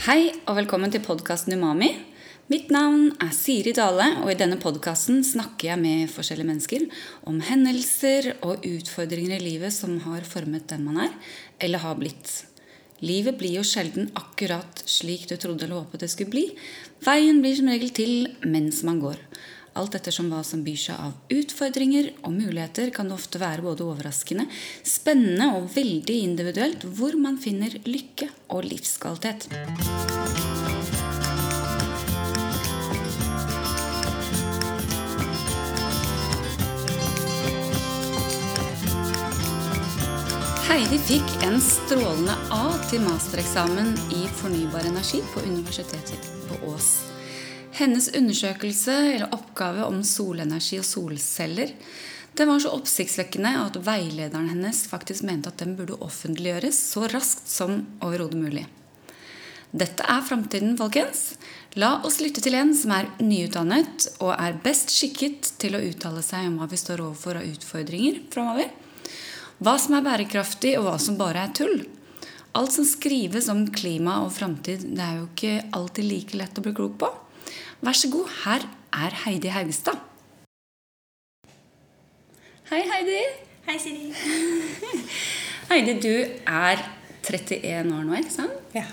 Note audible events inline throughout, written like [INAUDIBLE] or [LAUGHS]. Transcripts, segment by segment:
Hei og velkommen til podkasten Umami. Mitt navn er Siri Dale, og i denne podkasten snakker jeg med forskjellige mennesker om hendelser og utfordringer i livet som har formet den man er, eller har blitt. Livet blir jo sjelden akkurat slik du trodde eller håpet det skulle bli. Veien blir som regel til mens man går. Alt ettersom hva som byr seg av utfordringer og muligheter, kan det ofte være både overraskende, spennende og veldig individuelt hvor man finner lykke og livskvalitet. Heidi fikk en strålende A til mastereksamen i fornybar energi på Universitetet på Ås. Hennes undersøkelse eller oppgave om solenergi og solceller den var så oppsiktsvekkende at veilederen hennes faktisk mente at den burde offentliggjøres så raskt som overhodet mulig. Dette er framtiden, folkens. La oss lytte til en som er nyutdannet og er best skikket til å uttale seg om hva vi står overfor av utfordringer framover. Hva som er bærekraftig, og hva som bare er tull. Alt som skrives om klima og framtid, det er jo ikke alltid like lett å bli klok på. Vær så god, her er Heidi Haugstad. Hei, Heidi. Hei, Siri. [LAUGHS] Heidi, du er 31 år nå, ikke sant? Ja.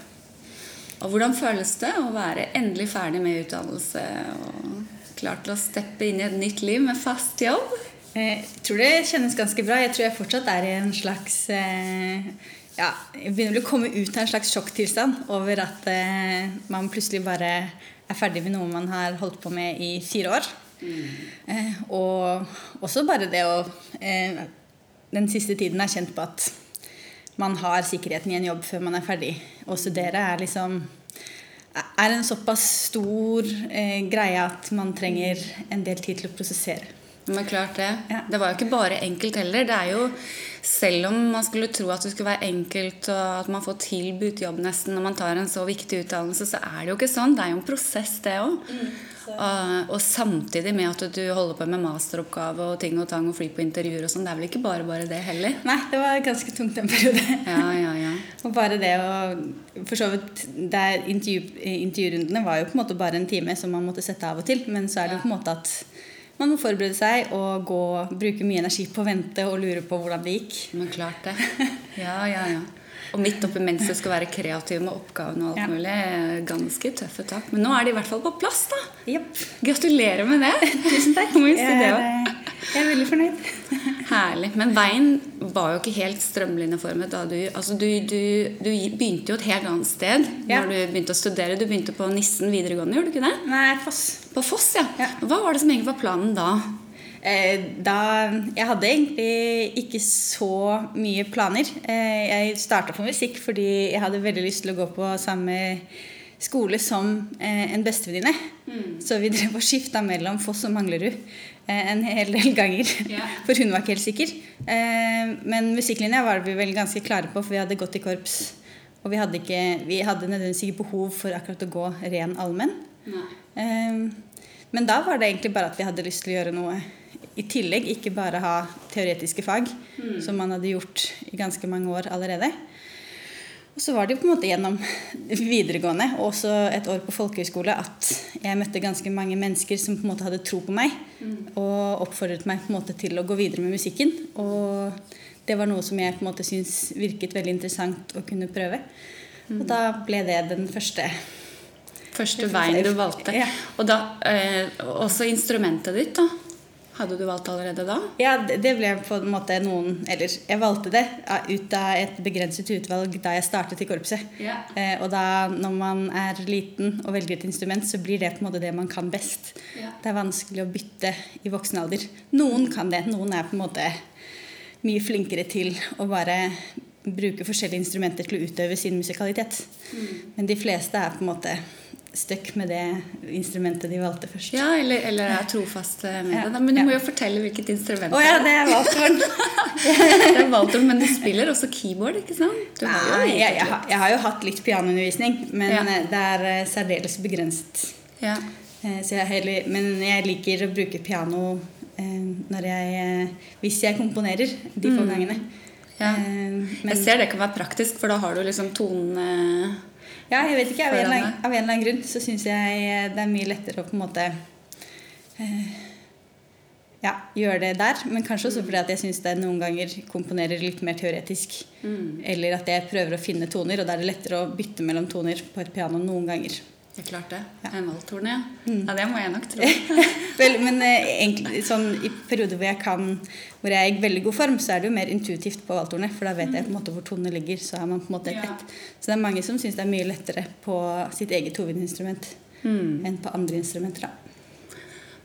Og hvordan føles det å være endelig ferdig med utdannelse og klar til å steppe inn i et nytt liv med fast jobb? Jeg tror det kjennes ganske bra. Jeg tror jeg fortsatt er i en slags eh, ja, Jeg begynner å komme ut av en slags sjokktilstand over at eh, man plutselig bare er ferdig med noe man har holdt på med i fire år. Mm. og også bare det å Den siste tiden har kjent på at man har sikkerheten i en jobb før man er ferdig. Å studere er liksom er en såpass stor eh, greie at man trenger en del tid til å prosessere. Men klart det. Ja. Det var jo ikke bare enkelt heller. Det er jo, Selv om man skulle tro at det skulle være enkelt, og at man får tilbudt jobb nesten når man tar en så viktig utdannelse, så er det jo ikke sånn. Det er jo en prosess, det òg. Mm, og, og samtidig med at du holder på med masteroppgave og ting og tang og fly på intervjuer og sånn. Det er vel ikke bare bare det heller? Nei, det var ganske tungt en periode. Ja, ja, ja. [LAUGHS] og bare det å For så vidt der intervju, Intervjurundene var jo på en måte bare en time som man måtte sette av og til, men så er det jo på en måte at man må forberede seg og gå, bruke mye energi på å vente og lure på hvordan det gikk. Men klart det. [LAUGHS] Ja, ja, ja. Og midt oppi mens du skal være kreativ med oppgavene og alt Ja. mulig. Ganske tøffe tak. Men nå er de i hvert fall på plass, da. Yep. Gratulerer med det. [LAUGHS] Tusen takk. Må Jeg, er, eh, jeg er veldig fornøyd. [LAUGHS] Herlig. Men veien var jo ikke helt strømlinjeformet da du Altså, du, du, du begynte jo et helt annet sted Ja. når du begynte å studere. Du begynte på Nissen videregående, gjorde du ikke det? Nei, Foss. På Foss, ja. Ja. Hva var det som egentlig var planen da? Eh, Da, jeg hadde egentlig ikke så mye planer. Eh, Jeg starta på musikk fordi jeg hadde veldig lyst til å gå på samme skole som eh, en bestevenninne. Så vi drev og skifta mellom Foss og Manglerud en hel del ganger. Yeah. [LAUGHS] For hun var ikke helt sikker. Men musikklinja var vi vel ganske klare på, for vi hadde gått i korps. Og vi hadde, ikke, vi hadde nødvendigvis ikke behov for akkurat å gå ren allmenn. Men da var det egentlig bare at vi hadde lyst til å gjøre noe i tillegg. Ikke bare ha teoretiske fag, som man hadde gjort i ganske mange år allerede. Og så var det jo på en måte gjennom videregående og også et år på folkehøyskole at jeg møtte ganske mange mennesker som på en måte hadde tro på meg og oppfordret meg på en måte til å gå videre med musikken. Og det var noe som jeg på en måte syntes virket veldig interessant å kunne prøve. Og da ble det den første Første veien du valgte. Ja. Og da, eh, også instrumentet ditt, da? Hadde du valgt allerede da? Ja, det ble på en måte noen Eller jeg valgte det ut av et begrenset utvalg da jeg startet i korpset. Ja. Eh, og da når man er liten og velger et instrument, så blir det på en måte det man kan best. Ja. Det er vanskelig å bytte i voksen alder. Noen kan det. Noen er på en måte mye flinkere til å bare bruke forskjellige instrumenter til å utøve sin musikalitet. Men de fleste er på en måte stuck med det instrumentet de valgte først. Ja, eller, eller er trofast eh, med Ja. det. Men du må jo fortelle hvilket instrument oh, ja, det er Valtorn. det er valtorn, [LAUGHS] men du spiller også keyboard, ikke sant? Du har jo Nei, litt jeg, jeg, har, jeg har jo hatt litt pianoundervisning, men Ja. eh, det er eh, særdeles begrenset. Ja. Så jeg heller, men jeg liker å bruke piano når jeg, hvis jeg komponerer de få gangene. Ja. Eh, men- Jeg ser det kan være praktisk, for da har du liksom tonene Ja, jeg vet ikke. Av en, eller annen- av en eller annen grunn så syns jeg eh, det er mye lettere å på en måte eh, ja, gjøre det der. Men kanskje også fordi at jeg syns det noen ganger komponerer litt mer teoretisk. Eller at jeg prøver å finne toner, og da er det lettere å bytte mellom toner på et piano noen ganger. Det er klart det. Ja. En valgtorn, ja. Mm. Ja, det må jeg nok tro. [LAUGHS] Vel, men eh, egentlig, sånn, i perioder hvor jeg kan Hvor jeg er i veldig god form, så er det jo mer intuitivt på valgtornet. For da vet jeg på en måte hvor tonene ligger. Så er man på en måte Ja. Så det er mange som syns det er mye lettere på sitt eget hovedinstrument Mm. enn på andre instrumenter. da.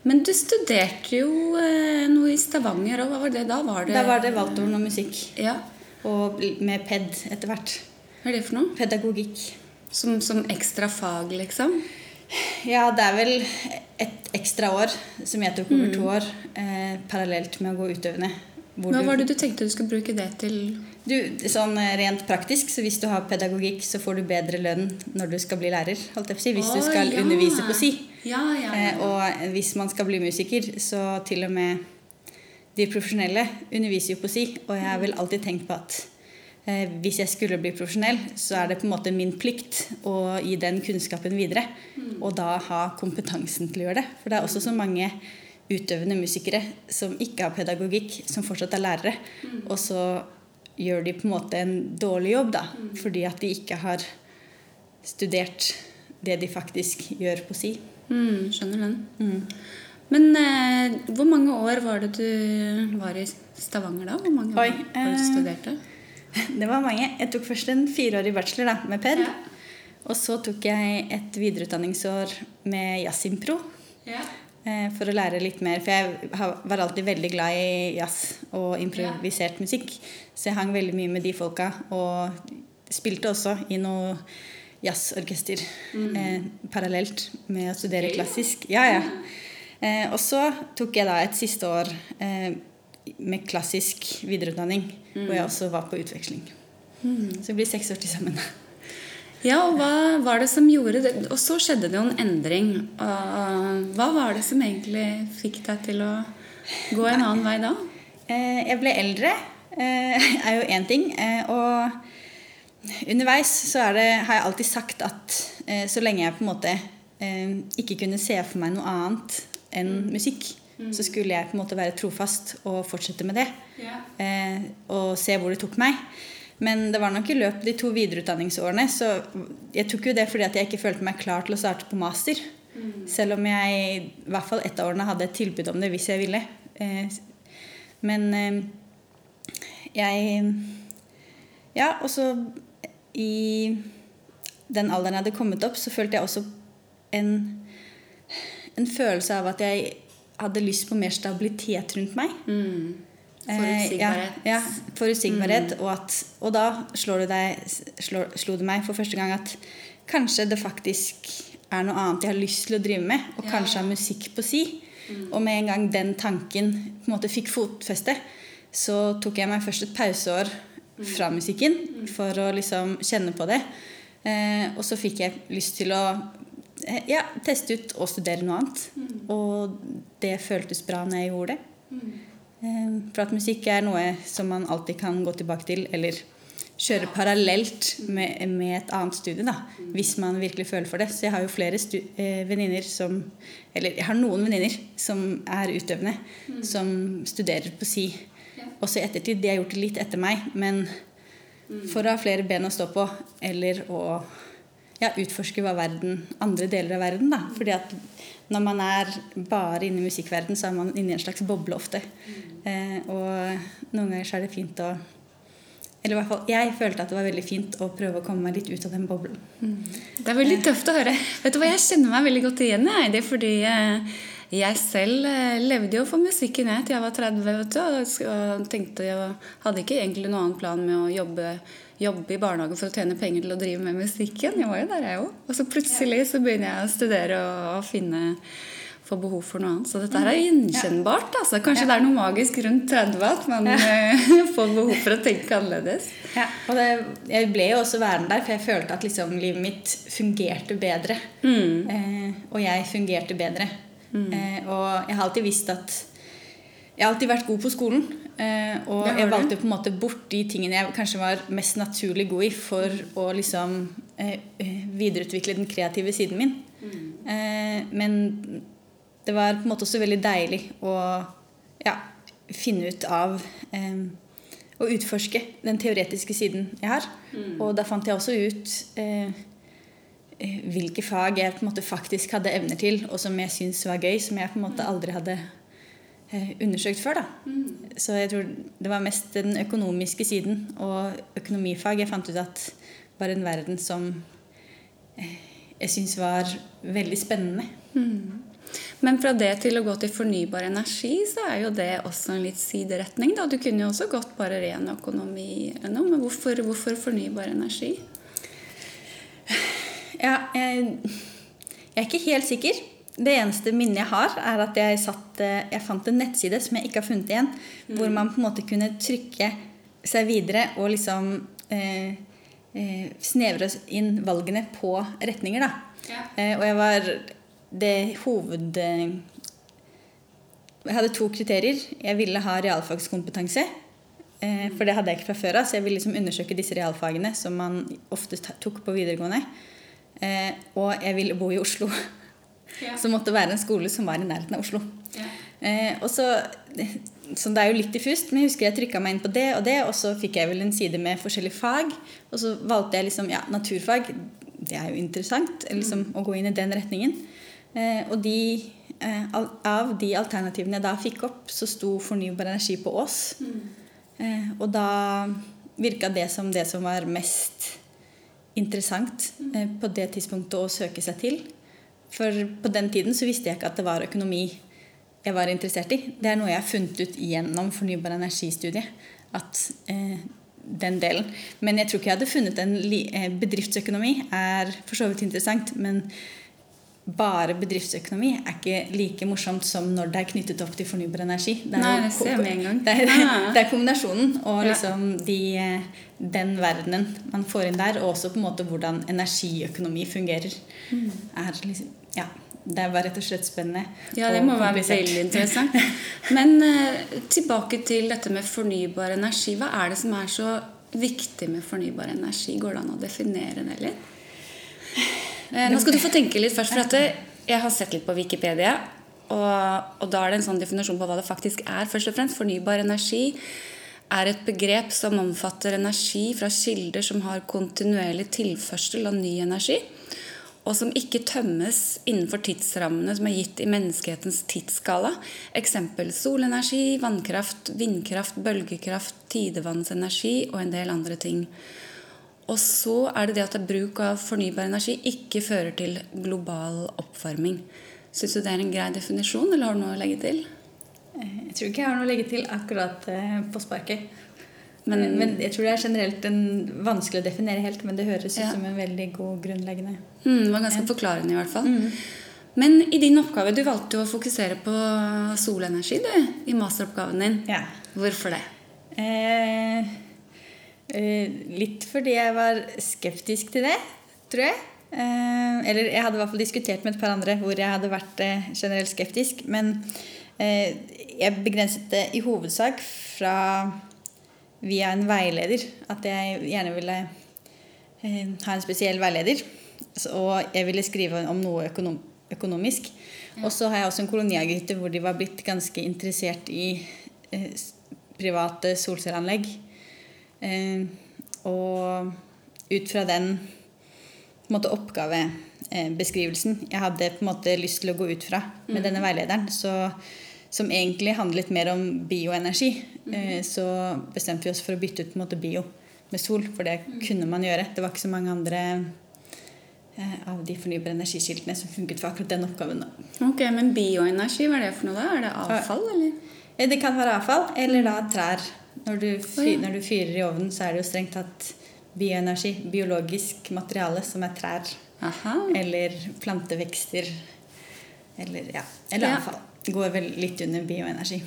Men du studerte jo eh, noe i Stavanger òg. Hva var det da? Var det Da var det valgtorn og musikk. Ja. Og med ped etter hvert. Hva er det for noe? Pedagogikk. Som, som ekstra fag, liksom? Ja, det er vel et ekstra år som jeg tok over to år, eh, parallelt med å gå utøvende. Hva var det du tenkte du skulle bruke det til? Du, sånn eh, rent praktisk, så hvis du har pedagogikk, så får du bedre lønn når du skal bli lærer. si, Hvis oh, du skal ja. undervise på si. Ja, ja, Eh, og hvis man skal bli musiker, så til og med de profesjonelle underviser jo på si. Og jeg har vel alltid tenkt på at hvis jeg skulle bli profesjonell, så er det på en måte min plikt å gi den kunnskapen videre. Og da ha kompetansen til å gjøre det. For det er også så mange utøvende musikere som ikke har pedagogikk, som fortsatt er lærere. Og så gjør de på en måte en dårlig jobb, da. Fordi at de ikke har studert det de faktisk gjør på si. Mm, skjønner den. Mm. Men eh, hvor mange år var det du var i Stavanger da? Hvor mange Oi, år var du eh, studerte? [LAUGHS] Det var mange. Jeg tok først en fireårig bachelor da, med PED. Ja. Og så tok jeg et videreutdanningsår med jazzimpro. Ja. eh, For å lære litt mer. For jeg var alltid veldig glad i jazz og improvisert musikk. Så jeg hang veldig mye med de folka. Og spilte også i noe jazzorkester eh, parallelt med å studere klassisk. Ja, ja. Eh, og så tok jeg da et siste år eh, med klassisk videreutdanning, hvor jeg også var på utveksling. Så vi blir seks år til sammen. Ja, og hva var det som gjorde det? Og så skjedde det jo en endring. Og hva var det som egentlig fikk deg til å gå en annen vei da? Eh, jeg ble eldre, eh, [LAUGHS] er jo én ting. Eh, og underveis så det, har jeg alltid sagt at så lenge jeg på en måte ikke kunne se for meg noe annet enn musikk, så skulle jeg på en måte være trofast og fortsette med det. Eh, og se hvor det tok meg. Men det var nok i løpet av de to videreutdanningsårene så Jeg tok jo det fordi at jeg ikke følte meg klar til å starte på master. Selv om jeg i hvert fall ett av årene hadde et tilbud om det hvis jeg ville. Eh, men eh, jeg Ja, og så i den alderen jeg hadde kommet opp, så følte jeg også en, en følelse av at jeg hadde lyst på mer stabilitet rundt meg. Mm. Eh, Forutsigbarhet. Ja, ja forutsigbarhet. Og, at, og da slår det slo det meg for første gang at kanskje det faktisk er noe annet jeg har lyst til å drive med, og Ja, kanskje har musikk på si. Og med en gang den tanken på en måte fikk fotfeste, så tok jeg meg først et pauseår fra musikken for å liksom kjenne på det. Eh, og så fikk jeg lyst til å eh, ja, teste ut og studere noe annet. Og det føltes bra når jeg gjorde det. Mm. For at musikk er noe som man alltid kan gå tilbake til, eller kjøre parallelt med, med et annet studie, da, hvis man virkelig føler for det. Så jeg har jo flere eh, venninner som Eller jeg har noen venninner som er utøvende, som studerer på si. Også i ettertid. De har gjort det litt etter meg, men for å ha flere ben å stå på, eller å ja, utforske hva verden, andre deler av verden. Da. Fordi at når man er bare inne i musikkverden, så er man inne i en slags boble ofte. Eh, og noen ganger så er det fint å Eller i hvert fall jeg følte at det var veldig fint å prøve å komme meg litt ut av den boblen. Det er veldig tøft å høre. Vet du hva, Jeg kjenner meg veldig godt igjen i det, fordi eh, jeg selv eh, levde jo for musikken jeg til jeg var 30 vet du, og tenkte jeg hadde ikke egentlig noen annen plan med å jobbe, jobbe i barnehagen for å tjene penger til å drive med musikken. Jeg var jo der, jeg òg. Og så plutselig så begynner jeg å studere og, finne få behov for noe annet. Så dette her er gjenkjennbart. Altså. Kanskje det er noe magisk rundt 30 at man ja. [LAUGHS] får behov for å tenke annerledes. Ja, og det, jeg ble jo også værende der, for jeg følte at liksom livet mitt fungerte bedre. Eh, og jeg fungerte bedre. Eh, og jeg har alltid visst at Jeg har alltid vært god på skolen, Eh, og jeg valgte på en måte bort de tingene jeg kanskje var mest naturlig god i for å liksom eh, eh, videreutvikle den kreative siden min. Mm. Eh, men det var på en måte også veldig deilig å ja, finne ut av eh, Å utforske den teoretiske siden jeg har. Mm. Og da fant jeg også ut eh, hvilke fag jeg på en måte faktisk hadde evner til, og som jeg syntes var gøy, som jeg på en måte aldri hadde Eh, undersøkt før. Da. Mm. Så jeg tror det var mest den økonomiske siden og økonomifag jeg fant ut at var en verden som eh, jeg syns var veldig spennende. Mm. Men fra det til å gå til fornybar energi, så er jo det også en litt sideretning. Da. Du kunne jo også gått bare ren økonomi men hvorfor, hvorfor fornybar energi? Ja, jeg, jeg er ikke helt sikker. Det eneste minnet jeg har, er at jeg, satt, eh, jeg, fant en nettside som jeg ikke har funnet igjen, mm. hvor man på en måte kunne trykke seg videre og liksom eh, eh, snevre inn valgene på retninger. Da. Ja. Eh, og jeg var det hoved... Eh, jeg hadde to kriterier. Jeg ville ha realfagskompetanse. Eh, for det hadde jeg ikke fra før av, så jeg ville liksom undersøke disse realfagene som man ofte tok på videregående. og jeg ville bo i Oslo. Ja. Som måtte være en skole som var i nærheten av Oslo. Ja. Eh, og så, så Det er jo litt diffust, men jeg husker jeg trykka meg inn på det og det, og så fikk jeg vel en side med forskjellige fag. Og så valgte jeg liksom, ja, naturfag. Det er jo interessant liksom, mm. å gå inn i den retningen. Eh, og de, eh, av de alternativene jeg da fikk opp, så sto fornybar energi på Ås. Mm. Eh, og da virka det som det som var mest interessant mm. eh, på det tidspunktet å søke seg til. For på den tiden så visste jeg ikke at det var økonomi jeg var interessert i. Det er noe jeg har funnet ut gjennom fornybar energistudiet. At eh, den delen. Men jeg tror ikke jeg hadde funnet en eh, bedriftsøkonomi er for så vidt interessant. Men bare bedriftsøkonomi er ikke like morsomt som når det er knyttet opp til fornybar energi. Det er, Nei, det ser vi en gang. Det er, [LAUGHS] det er kombinasjonen og liksom de, eh, den verdenen man får inn der, og også på en måte hvordan energiøkonomi fungerer. Mm. er liksom ja, det var rett og slett spennende. Ja, det må være veldig interessant. [LAUGHS] Men eh, tilbake til dette med fornybar energi. Hva er det som er så viktig med fornybar energi? Går det an å definere det litt? Eh, nå skal du få tenke litt først. for at Jeg har sett litt på Wikipedia. Og, og da er det en sånn definisjon på hva det faktisk er. først og fremst. Fornybar energi er et begrep som omfatter energi fra kilder som har kontinuerlig tilførsel av ny energi og som ikke tømmes innenfor tidsrammene som er gitt i menneskehetens tidsskala. Eksempel solenergi, vannkraft, vindkraft, bølgekraft, tidevannsenergi og en del andre ting. Og så er det det at bruk av fornybar energi ikke fører til global oppvarming. Syns du det er en grei definisjon, eller har du noe å legge til? Jeg tror ikke jeg har noe å legge til akkurat eh, på sparket. Men, men, jeg tror det er generelt en, vanskelig å definere helt, men det høres ut som en veldig god grunnleggende. Mm, det var ganske forklarende i hvert fall. Mm. Men i din oppgave, du valgte jo å fokusere på solenergi du, i masteroppgaven din. Ja. Hvorfor det? Eh, eh, litt fordi jeg var skeptisk til det, tror jeg. Eh, eller jeg hadde i hvert fall diskutert med et par andre hvor jeg hadde vært eh, generelt skeptisk. Men eh, jeg begrenset det i hovedsak fra via en veileder. At jeg gjerne ville eh, ha en spesiell veileder. Og jeg ville skrive om noe økonom økonomisk. Og så har jeg også en koloniaghytte hvor de var blitt ganske interessert i eh, private solcelleanlegg. Eh, og ut fra den måte, oppgavebeskrivelsen jeg hadde på en måte lyst til å gå ut fra med mm. denne veilederen, så som egentlig handlet mer om bioenergi, mm. så bestemte vi oss for å bytte ut måte, bio med sol. For det mm. kunne man gjøre. Det var ikke så mange andre eh, av de fornybare energikildene som funket for akkurat den oppgaven. Ok, Men bioenergi, hva er det for noe da? Er det avfall, eller? Eh, det kan være avfall, eller da trær. Når du, fyr, når du fyrer i ovnen, så er det jo strengt tatt bioenergi. Biologisk materiale som er trær. Aha. Eller plantevekster. Eller, ja, eller ja. avfall går vel litt under bioenergi.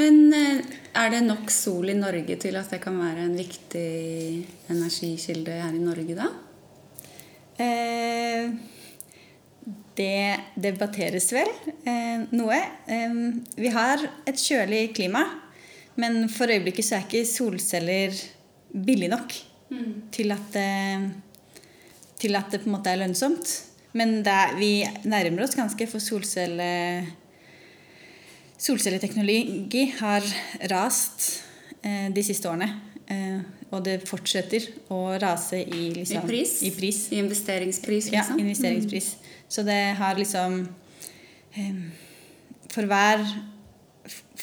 Men eh, er det nok sol i Norge til at det kan være en viktig energikilde her i Norge, da? Eh, det debatteres vel eh, noe. Eh, vi har et kjølig klima. Men for øyeblikket så er ikke solceller billig nok til, at det, til at det på en måte er lønnsomt. Men det er, vi nærmer oss ganske, for solcelle, solcelleteknologi har rast eh, de siste årene. Eh, og det fortsetter å rase i, liksom, I pris? I pris. I investeringspris, Ja, investeringspris. investeringspris. Så det har liksom eh, For hver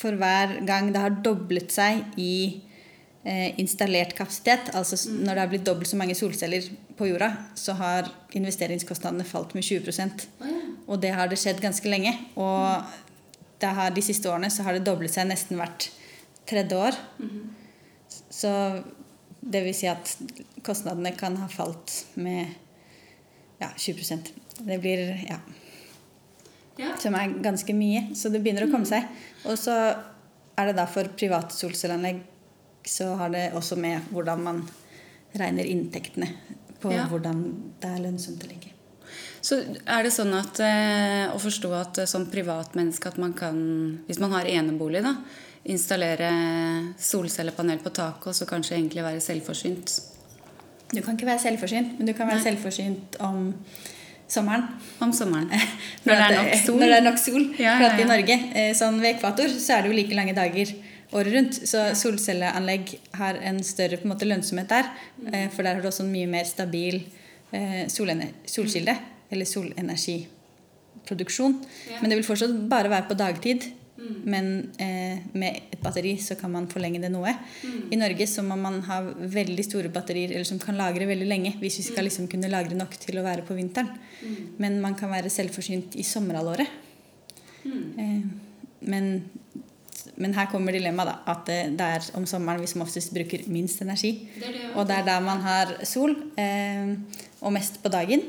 For hver gang det har doblet seg i installert kapasitet, altså s- når det har blitt dobbelt så mange solceller på jorda, så har investeringskostnadene falt med 20 Å, ja. Og det har det skjedd ganske lenge. Og det har, de siste årene så har det doblet seg nesten hvert tredje år. Så det vil si at kostnadene kan ha falt med ja, 20% Det blir ja, Ja. som er ganske mye. Så det begynner å komme seg. Og så er det da for private solcelleanlegg så har det også med hvordan man regner inntektene på Ja. hvordan det er lønnsomt å ligge. Så er det sånn at eh, å forstå at eh, som privatmenneske at man kan, hvis man har enebolig, da, installere solcellepanel på taket og så kanskje egentlig være selvforsynt? Du kan ikke være selvforsynt, men du kan være Nei. selvforsynt om sommeren. Om sommeren. [LAUGHS] Når det er nok sol. Når det er nok sol. Ja, For ja, at i. Norge, eh, sånn ved ekvator, så er det jo like lange dager året rundt. Så solcelleanlegg har en større på en måte, lønnsomhet der. Mm. eh, For der har du også en mye mer stabil eh, solkilde. Eller solenergiproduksjon. Men det vil fortsatt bare være på dagtid. Mm. Men eh, med et batteri så kan man forlenge det noe. Mm. I Norge så må man ha veldig store batterier eller som kan lagre veldig lenge. Hvis vi skal liksom kunne lagre nok til å være på vinteren. Men man kan være selvforsynt i sommerhalvåret. Eh, men, men her kommer dilemmaet, da. At det, det er om sommeren vi som oftest bruker minst energi. Det det, Og det er da man har sol, eh, og mest på dagen.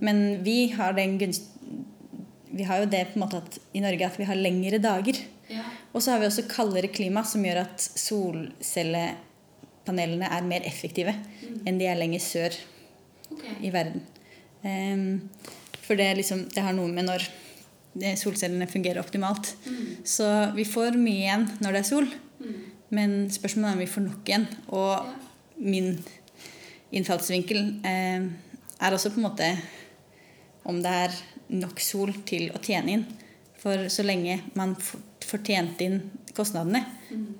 Men vi har den gunst... Vi har jo det på en måte at, i Norge at vi har lengre dager. Ja. Og så har vi også kaldere klima, som gjør at solcellepanelene er mer effektive enn de er lenger sør okay. i verden. Ehm, for det, liksom, det har noe med når solcellene fungerer optimalt. Så vi får mye igjen når det er sol, men spørsmålet er om vi får nok igjen. Og min innfallsvinkel eh, er også på en måte om det er nok sol til å tjene inn. For så lenge man får tjent inn kostnadene,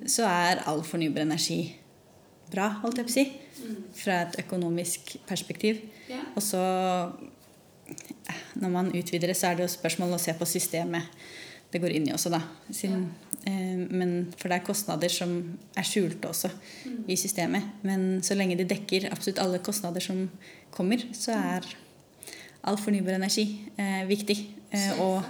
så er all fornybar energi bra, holdt jeg på å si. Fra et økonomisk perspektiv. Ja. Og så, når man utvider det, så er det jo spørsmål å se på systemet det går inn i også, da. Siden, eh, men, for det er kostnader som er skjulte også i systemet. Men så lenge de dekker absolutt alle kostnader som kommer, så er all fornybar energi eh, viktig. Eh, og,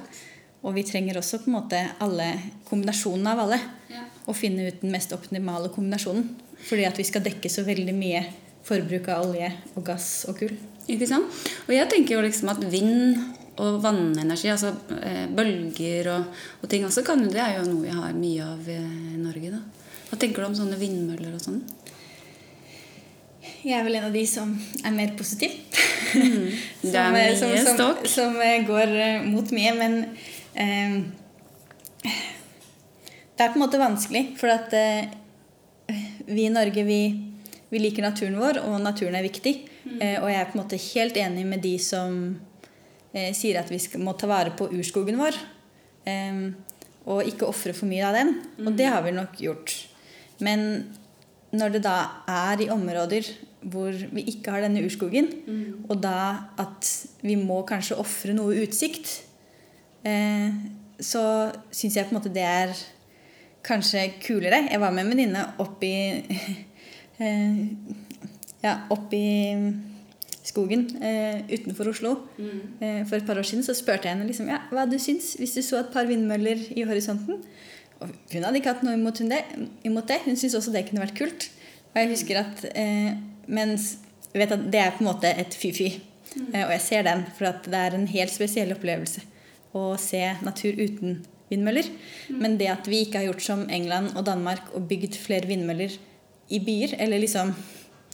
og vi trenger også på en måte alle kombinasjonene av alle. Ja. Og finne ut den mest optimale kombinasjonen. Fordi at vi skal dekke så veldig mye forbruk av olje og gass og kull. Ikke sant? Og jeg tenker jo liksom at vind og vannenergi, altså eh, bølger og, og ting også, kan, det er jo noe vi har mye av i Norge. da. Hva tenker du om sånne vindmøller og sånn? Jeg er vel en av de som er mer positiv. [LAUGHS] Er som, mye som, som, som eh, går eh, mot mye. Men eh, det er på en måte vanskelig, for at eh, vi i Norge vi, vi liker naturen vår, og naturen er viktig. Eh, og jeg er på en måte helt enig med de som eh, sier at vi skal, må ta vare på urskogen vår. Eh, og ikke ofre for mye av den. Og det har vi nok gjort. Men når det da er i områder hvor vi ikke har denne urskogen, og da at vi må kanskje ofre noe utsikt, eh, så syns jeg på en måte det er kanskje kulere. Jeg var med en venninne opp i [LAUGHS] eh, Ja, opp i skogen eh, utenfor Oslo eh, for et par år siden. Så spurte jeg henne liksom, ja, hva du syns hvis du så et par vindmøller i horisonten. Og hun hadde ikke hatt noe imot hun det. Imot det. Hun syntes også det kunne vært kult. Og jeg husker at eh, Mens vet at det er på en måte et fy-fy. Eh, og jeg ser den, for at det er en helt spesiell opplevelse å se natur uten vindmøller. Men det at vi ikke har gjort som England og Danmark og bygd flere vindmøller i byer, eller liksom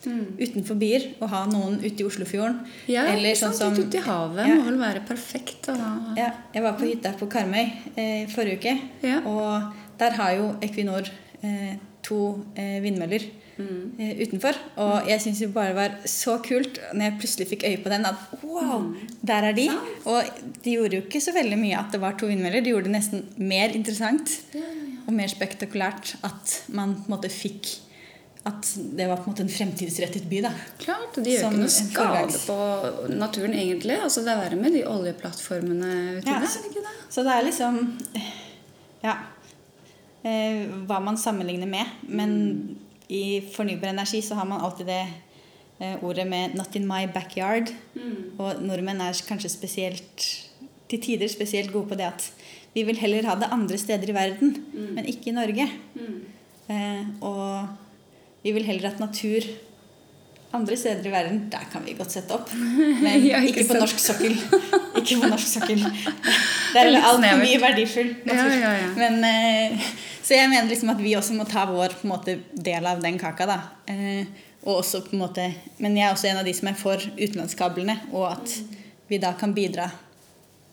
utenfor byer, og ha noen ute i Oslofjorden Ja, eller sånn sant? som Ute i havet Ja. må vel være perfekt. å ja, jeg var på hytta på Karmøy eh, forrige uke. Ja. Og der har jo Equinor eh, to eh, vindmøller eh, utenfor. Og jeg syns det bare var så kult når jeg plutselig fikk øye på den, at wow, der er de. Og de gjorde jo ikke så veldig mye at det var to vindmøller. De gjorde det nesten mer interessant og mer spektakulært at man på en måte fikk at det var på en måte en fremtidsrettet by. da. Klart, og De gjør Som ikke noe skade på naturen, egentlig. Altså, Det er verre med de oljeplattformene uti Ja, der. det ikke det? Så det er liksom Ja. Eh, hva man sammenligner med. Men i fornybar energi så har man alltid det eh, ordet med 'not in my backyard'. Og nordmenn er kanskje spesielt til tider spesielt gode på det at vi vil heller ha det andre steder i verden, men ikke i Norge. Eh, og vi vil heller at natur andre steder i verden, der kan vi godt sette opp. [LAUGHS] Men Ja, ikke ikke på norsk sokkel. [LAUGHS] Ikke på norsk sokkel. Der er altfor mye verdifull natur. Ja, ja. Men, eh, så jeg mener liksom at vi også må ta vår på måte, del av den kaka. da. Eh, og også på en måte, men jeg er også en av de som er for utenlandskablene, og at vi da kan bidra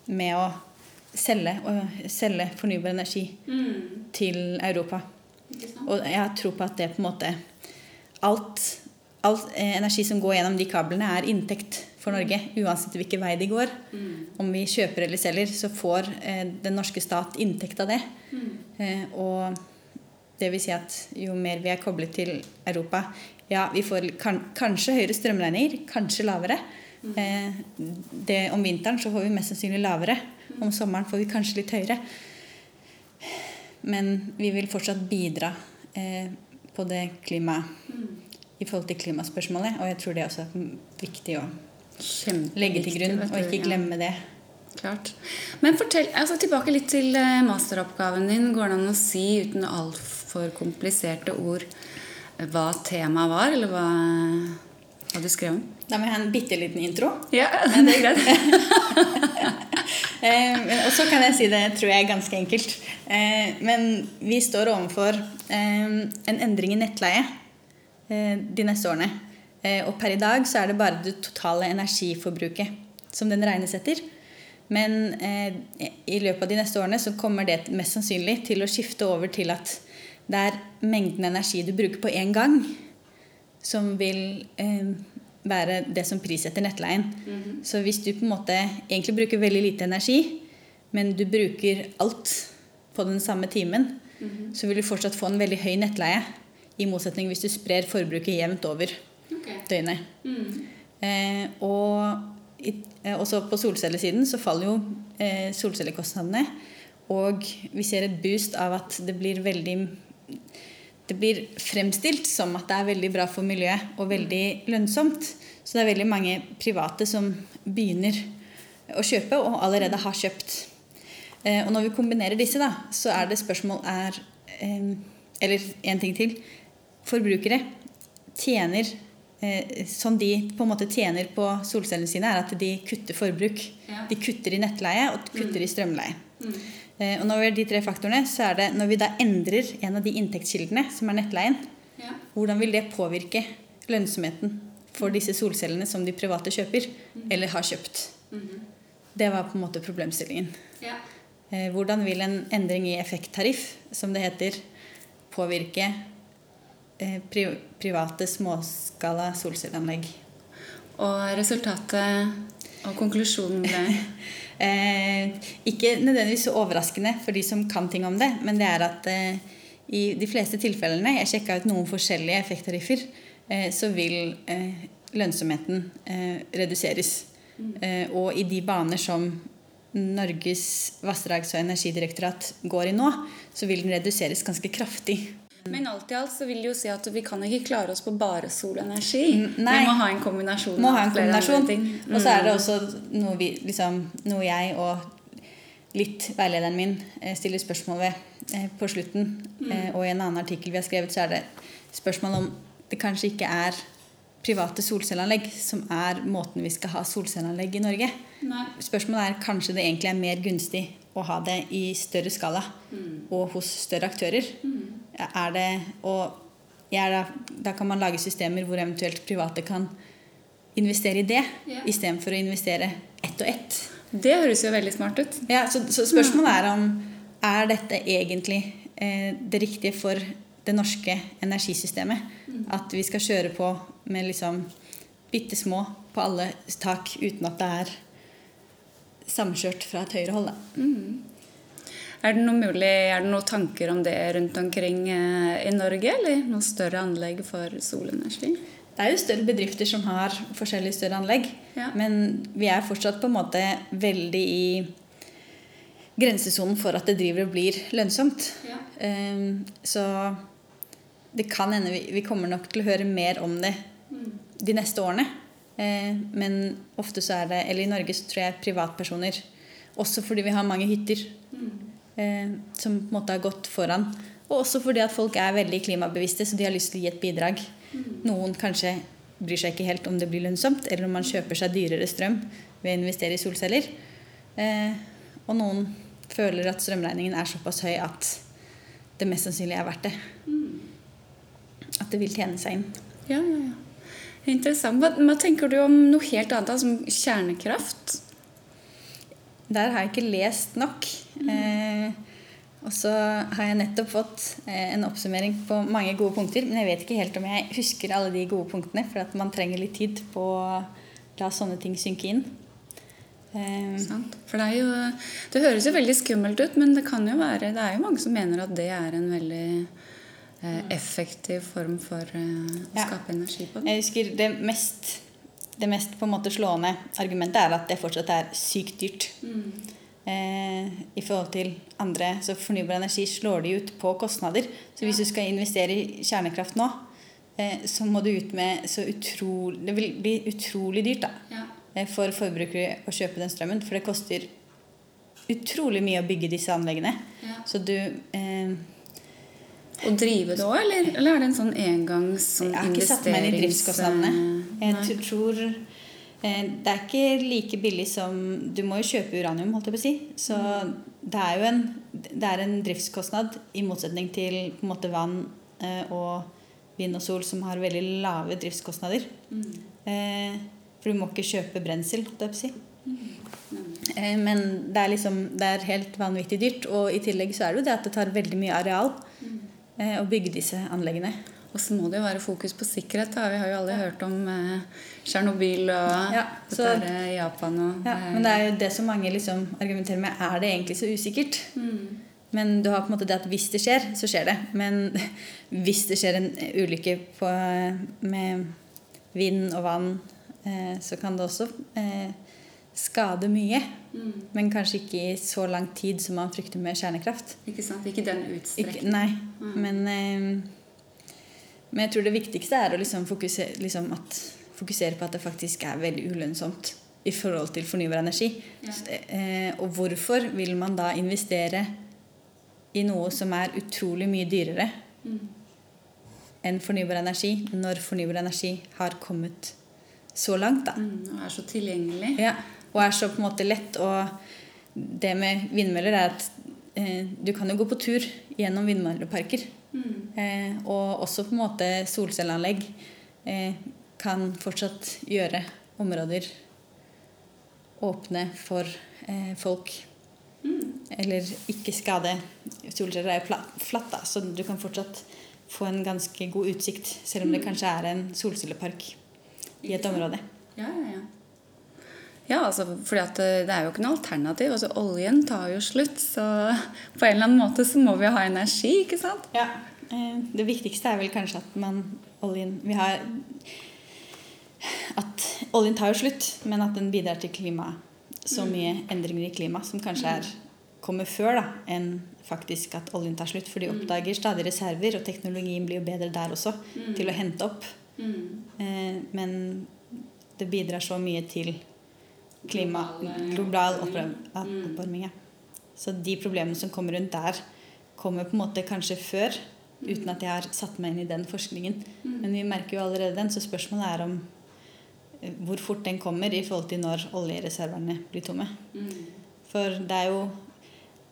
med å selge, selge fornybar energi til Europa. Og jeg har tro på at det på en måte Alt, all eh, energi som går gjennom de kablene, er inntekt for Norge. Uansett hvilken vei de går. Om vi kjøper eller selger, så får eh, den norske stat inntekt av det. Eh, og det vil si at jo mer vi er koblet til Europa Ja, vi får kan, kanskje høyere strømregninger, kanskje lavere. Eh, det, om vinteren så får vi mest sannsynlig lavere. Om sommeren får vi kanskje litt høyere. Men vi vil fortsatt bidra eh, på det klima i forhold til klimaspørsmålet. Og jeg tror det er også er viktig å legge til grunn, og ikke glemme det. Klart. Men fortell, altså tilbake litt til eh, masteroppgaven din. Går det an å si uten altfor kompliserte ord hva temaet var, eller hva, hva du skrevet? Da må jeg ha en bitte liten intro. Ja, [LAUGHS] det er greit. [LAUGHS] Eh, og så kan jeg si det, tror jeg, ganske enkelt. Eh, men vi står overfor eh, en endring i nettleie eh, de neste årene. Eh, og per i dag så er det bare det totale energiforbruket som den regnes etter. Men eh, i løpet av de neste årene så kommer det mest sannsynlig til å skifte over til at det er mengden energi du bruker på én gang, som vil eh, være det som prissetter nettleien. Så hvis du på en måte egentlig bruker veldig lite energi, men du bruker alt på den samme timen, så vil du fortsatt få en veldig høy nettleie. I motsetning hvis du sprer forbruket jevnt over døgnet. Eh, og eh, også på solcellesiden så faller jo eh, solcellekostnadene. Og vi ser et boost av at det blir veldig det blir fremstilt som at det er veldig bra for miljøet og veldig lønnsomt. Så det er veldig mange private som begynner å kjøpe, og allerede har kjøpt. Eh, og når vi kombinerer disse, da, så er det spørsmål er eh, Eller en ting til. Forbrukere tjener eh, Som de på en måte tjener på solcellene sine, er at de kutter forbruk. De kutter i nettleie og kutter i strømleie. Eh, Og når vi gjør de tre faktorene, så er det når vi da endrer en av de inntektskildene, som er nettleien, Ja. hvordan vil det påvirke lønnsomheten for disse solcellene som de private kjøper, eller har kjøpt? Det var på en måte problemstillingen. Ja. Eh, Hvordan vil en endring i effekttariff, som det heter, påvirke eh, pri private småskala solcelleanlegg? Og resultatet og konklusjonen ble [LAUGHS] ikke nødvendigvis så overraskende for de som kan ting om det, men det er at eh, i de fleste tilfellene Jeg sjekka ut noen forskjellige effekttariffer. Eh, så vil eh, lønnsomheten eh, reduseres. Eh, og i de baner som Norges vassdrags- og energidirektorat går i nå, så vil den reduseres ganske kraftig. Men alt i alt så vil det jo si at vi kan ikke klare oss på bare solenergi. Mm, nei. Vi må ha en kombinasjon. Må ha en kombinasjon. Mm. Og så er det også noe, vi, liksom, noe jeg og litt veilederen min eh, stiller spørsmål ved eh, på slutten. Mm. og i en annen artikkel vi har skrevet, så er det spørsmål om det kanskje ikke er private solcelleanlegg som er måten vi skal ha solcelleanlegg i Norge. Nei. Spørsmålet er kanskje det egentlig er mer gunstig å ha det i større skala og hos større aktører. Er det, og er da, da kan man lage systemer hvor eventuelt private kan investere i det, yeah. istedenfor å investere ett og ett. Det høres jo veldig smart ut. Ja, så, så spørsmålet er om er dette egentlig eh, det riktige for det norske energisystemet. At vi skal kjøre på med liksom bitte små på alle tak uten at det er samkjørt fra et høyre hold. Mm. Er det noe mulig, er det noen tanker om det rundt omkring eh, i Norge, eller noen større anlegg for solenergi? Det er jo større bedrifter som har forskjellige større anlegg. Ja. Men vi er fortsatt på en måte veldig i grensesonen for at det driver og blir lønnsomt. Ja. Ehm, så det kan hende vi, vi kommer nok til å høre mer om det de neste årene. Eh, men ofte så er det Eller i Norge så tror jeg privatpersoner Også fordi vi har mange hytter mm. som på en måte har gått foran. Og også fordi at folk er veldig klimabevisste, så de har lyst til å gi et bidrag. Noen kanskje bryr seg ikke helt om det blir lønnsomt, eller om man kjøper seg dyrere strøm ved å investere i solceller. Eh, og noen føler at strømregningen er såpass høy at det mest sannsynlig er verdt det. At det vil tjene seg inn. Ja, ja, ja. Interessant. Hva, hva tenker du om noe helt annet, som kjernekraft? Der har jeg ikke lest nok. Eh, og så har jeg nettopp fått eh, en oppsummering på mange gode punkter. Men jeg vet ikke helt om jeg husker alle de gode punktene, for at man trenger litt tid på å la sånne ting synke inn. Eh? For det, jo, det høres jo veldig skummelt ut, men det kan jo være Det er jo mange som mener at det er en veldig effektiv form for eh, å skape energi på. jeg husker det mest, det mest på en måte slående argumentet er at det fortsatt er sykt dyrt. Eh, I forhold til andre. Så fornybar energi slår de ut på kostnader. Så hvis du skal investere i kjernekraft nå, eh, så må du ut med så utrolig Det vil bli utrolig dyrt da, Ja. eh, for forbrukere å kjøpe den strømmen. For det koster utrolig mye å bygge disse anleggene. Ja. Så du eh, Å drive det òg, eller, eller er det en sånn engangs sånn Jeg har ikke satt meg inn i driftskostnadene. Jeg Nei. tror eh, Det er ikke like billig som Du må jo kjøpe uranium, holdt jeg på å si. Så det er jo en, det er en driftskostnad i motsetning til på en måte vann eh, og vind og sol, som har veldig lave driftskostnader. Eh, for du må ikke kjøpe brensel, holdt jeg på å si. Eh, Men det er liksom Det er helt vanvittig dyrt. Og i tillegg så er det jo det at det tar veldig mye areal eh, å bygge disse anleggene. Og så må det jo være fokus på sikkerhet. Da. Vi har jo alle hørt om eh, og Ja, så- dette er, eh, Japan og Ja, men det er jo det som mange liksom argumenterer med. Er det egentlig så usikkert? Men du har på en måte det at hvis det skjer, så skjer det. Men [LAUGHS] hvis det skjer en ulykke på, med vind og vann, eh, så kan det også eh, skade mye. Men kanskje ikke i så lang tid som man frykter med kjernekraft. Ikke sant? Ikke den utstrekningen. nei, men, eh, men jeg tror det viktigste er å liksom fokusere, liksom at, fokusere på at det faktisk er veldig ulønnsomt i forhold til fornybar energi. Ja. Eh, og hvorfor vil man da investere i noe som er utrolig mye dyrere enn fornybar energi, når fornybar energi har kommet så langt, da? Mm, og er så tilgjengelig. Ja, og er så på en måte lett. Og det med vindmøller er at eh, du kan jo gå på tur gjennom vindmølleparker. Eh, og også på en måte solcelleanlegg eh, kan fortsatt gjøre områder åpne for eh, folk. Eller ikke skade. Solceller er jo flatt, da, så du kan fortsatt få en ganske god utsikt, selv om det kanskje er en solcellepark i et område. Ja, ja, ja. Ja, altså, fordi eh, det er jo ikke noe alternativ. Altså, oljen tar jo slutt, så [LAUGHS] på en eller annen måte så må vi ha energi, ikke sant? Ja, eh, Det viktigste er vel kanskje at man oljen Vi har At oljen tar jo slutt, men at den bidrar til klima. Så mye endringer i klima som kanskje er, kommer før da, enn faktisk at oljen tar slutt. For de oppdager stadig reserver, og teknologien blir jo bedre der også til å hente opp. Eh, Men det bidrar så mye til klima, Global, global oppvarming. oppvarming. ja. Så de problemene som kommer rundt der, kommer på en måte kanskje før, uten at jeg har satt meg inn i den forskningen. Men vi merker jo allerede den, så spørsmålet er om eh, hvor fort den kommer i forhold til når oljereservene blir tomme. For det er jo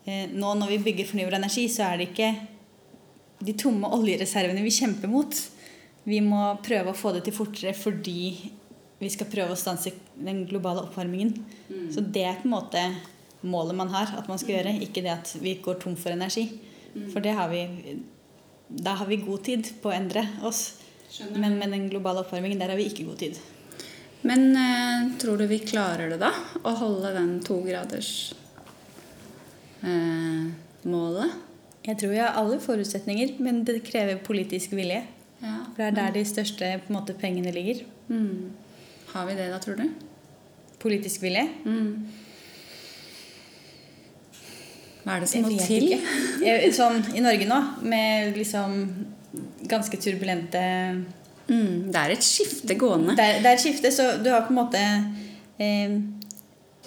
eh, Nå når vi bygger fornybar energi, så er det ikke de tomme oljereservene vi kjemper mot. Vi må prøve å få det til fortere fordi vi skal prøve å stanse den globale oppvarmingen. Så det er på en måte målet man har at man skal gjøre, ikke det at vi går tom for energi. For det har vi da har vi god tid på å endre oss. Skjønner. Men med den globale oppvarmingen, der har vi ikke god tid. Men eh, tror du vi klarer det, da? Å holde den togradersmålet? eh? Jeg tror vi har alle forutsetninger, men det krever politisk vilje. Ja. For det er der de største måte, pengene ligger. Mm. Har vi det, da, tror du? Politisk vilje. Mm. Hva er det som må til? Jeg- Sånn i Norge nå, med liksom ganske turbulente Mm. Det er et skifte gående. Det er, det er et skifte, så du har på en måte eh,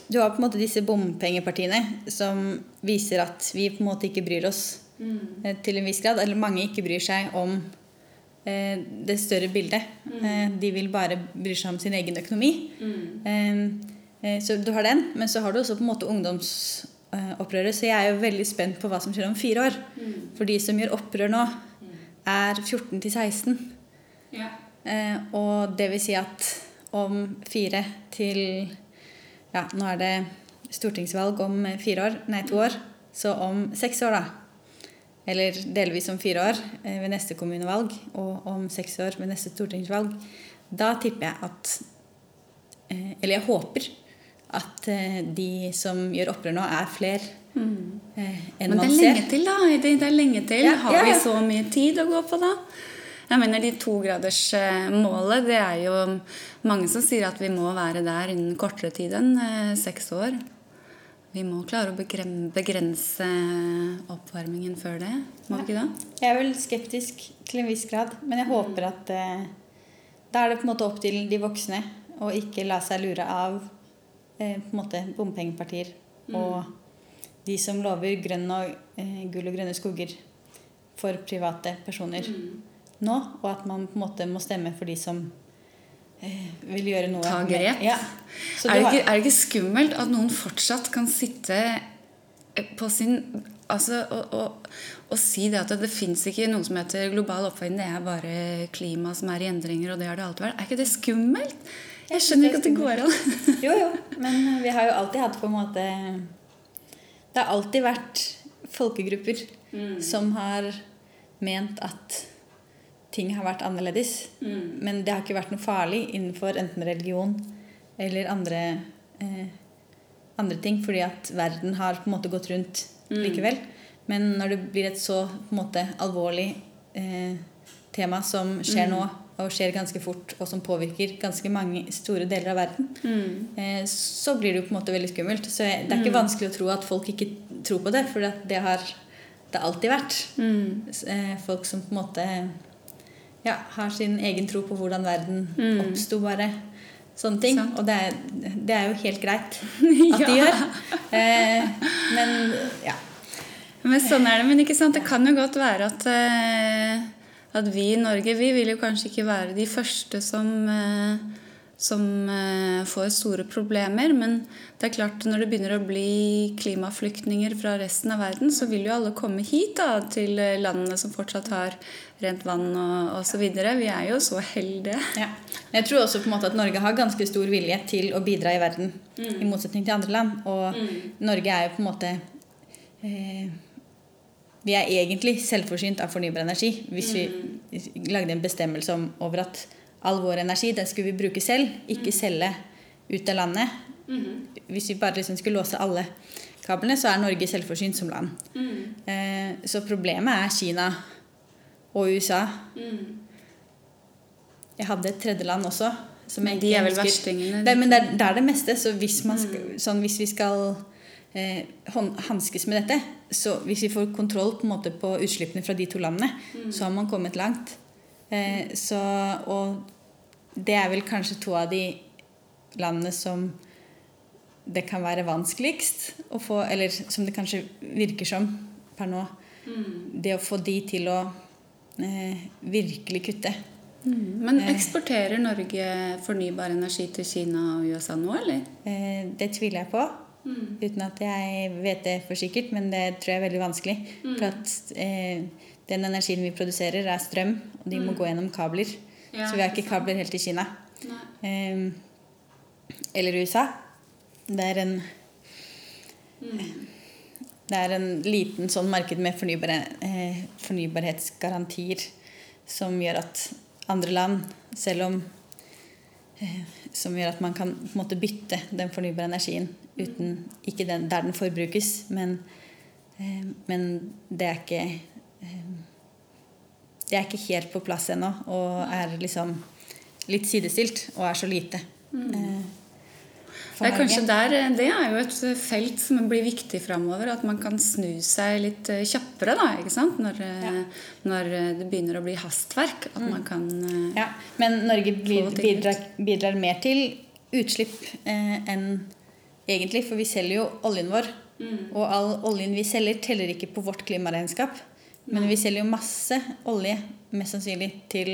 Du har på en måte disse bompengepartiene som viser at vi på en måte ikke bryr oss mm. til en viss grad. Eller mange ikke bryr seg om eh, det større bildet. Eh, de vil bare bry seg om sin egen økonomi. Mm. eh, så du har den, men så har du også på en måte ungdomsopprøret. Så jeg er jo veldig spent på hva som skjer om fire år. For de som gjør opprør nå, er 14 til 16. Ja. Eh, og det vil si at om fire til Ja, nå er det stortingsvalg om fire år, nei, to år. Så om seks år, da. Eller delvis om fire år eh, ved neste kommunevalg, og om seks år ved neste stortingsvalg. Da tipper jeg at eh, Eller jeg håper at eh, de som gjør opprør nå, er flere mm. enn Men det man er ser. lenge til, da. Det er lenge til. Ja, Har ja, vi så mye tid å gå på da? Jeg mener De togradersmålet, det er jo mange som sier at vi må være der innen kortere tid enn seks år. Vi må klare å begrense oppvarmingen før det. Må vi ikke det? Jeg er vel skeptisk til en viss grad, men jeg håper at eh, da er det på en måte opp til de voksne å ikke la seg lure av eh, på en måte bompengepartier og de som lover grønn og, eh, gull og grønne skoger for private personer nå, og at man på en måte må stemme for de som vil gjøre noe Ta grep. Ja. Er det, ikke, er det ikke skummelt at noen fortsatt kan sitte på sin Altså og, og, og si det at det, det fins ikke noe som heter global oppvarming, det er bare klima som er i endringer, og det har det alltid vært. Er ikke det skummelt? Jeg skjønner ikke at det går an. Jo, jo. Men vi har jo alltid hatt på en måte Det har alltid vært folkegrupper som har ment at ting har vært annerledes. Men det har ikke vært noe farlig innenfor enten religion eller andre, eh, andre ting, fordi at verden har på en måte gått rundt likevel. Men når det blir et så på en måte alvorlig eh, tema som skjer nå, og skjer ganske fort, og som påvirker ganske mange store deler av verden, eh, så blir det jo på en måte veldig skummelt. Så det er ikke vanskelig å tro at folk ikke tror på det, for det, det har det alltid vært. S- Eh, folk som på en måte ja, har sin egen tro på hvordan verden oppsto, bare. Sånne ting. Sånn. Og det er, det er jo helt greit [LAUGHS] at de Ja. gjør. Eh, men ja. Men sånn er det. Men ikke sant? det kan jo godt være at, eh, at vi i Norge vi vil jo kanskje ikke være de første som, eh, som eh, får store problemer. Men det er klart når det begynner å bli klimaflyktninger fra resten av verden, så vil jo alle komme hit da, til eh, landene som fortsatt har rent vann og osv. Vi er jo så heldige. Ja. Jeg tror også på en måte at Norge har ganske stor vilje til å bidra i verden. I motsetning til andre land. Og Norge er jo på en måte eh, Vi er egentlig selvforsynt av fornybar energi. Hvis vi lagde en bestemmelse om, over at all vår energi den skulle vi bruke selv, ikke selge ut av landet. Hvis vi bare liksom skulle låse alle kablene, så er Norge selvforsynt som land. Eh, så problemet er Kina og USA. Jeg hadde et tredje land også. Som jeg de er vel verstingene, Det, men det er, det er det meste. Så hvis, man skal, sånn, hvis vi skal eh, hanskes med dette, så hvis vi får kontroll på, på utslippene fra de to landene, så har man kommet langt. Eh, så, og det er vel kanskje to av de landene som det kan være vanskeligst å få Eller som det kanskje virker som per nå. Det å få de til å eh, virkelig kutte. Men eksporterer Norge fornybar energi til Kina og USA nå, eller? Eh, det tviler jeg på. Uten at jeg vet det for sikkert, men det tror jeg er veldig vanskelig. For at eh, den energien vi produserer, er strøm, og de må gå gjennom kabler. Ja, så vi har ikke kabler helt til Kina. Eh, eller USA. Det er en det er en liten sånn marked med fornybar, eh, fornybarhetsgarantier som gjør at andre land, selv om eh, Som gjør at man kan på en måte bytte den fornybare energien uten, ikke den, der den forbrukes, men, eh, men det er ikke eh, Det er ikke helt på plass ennå og er liksom litt sidestilt og er så lite. Mm. Det er kanskje der, eh, det er jo et felt som blir viktig framover. At man kan snu seg litt eh, kjappere da, ikke sant? Når, eh, ja. når det begynner å bli hastverk. At mm. man kan Ja, Men Norge bidrar, bidrar mer til utslipp eh, enn egentlig. For vi selger jo oljen vår. Mm. Og all oljen vi selger, teller ikke på vårt klimaregnskap. Men vi selger jo masse olje, mest sannsynlig, til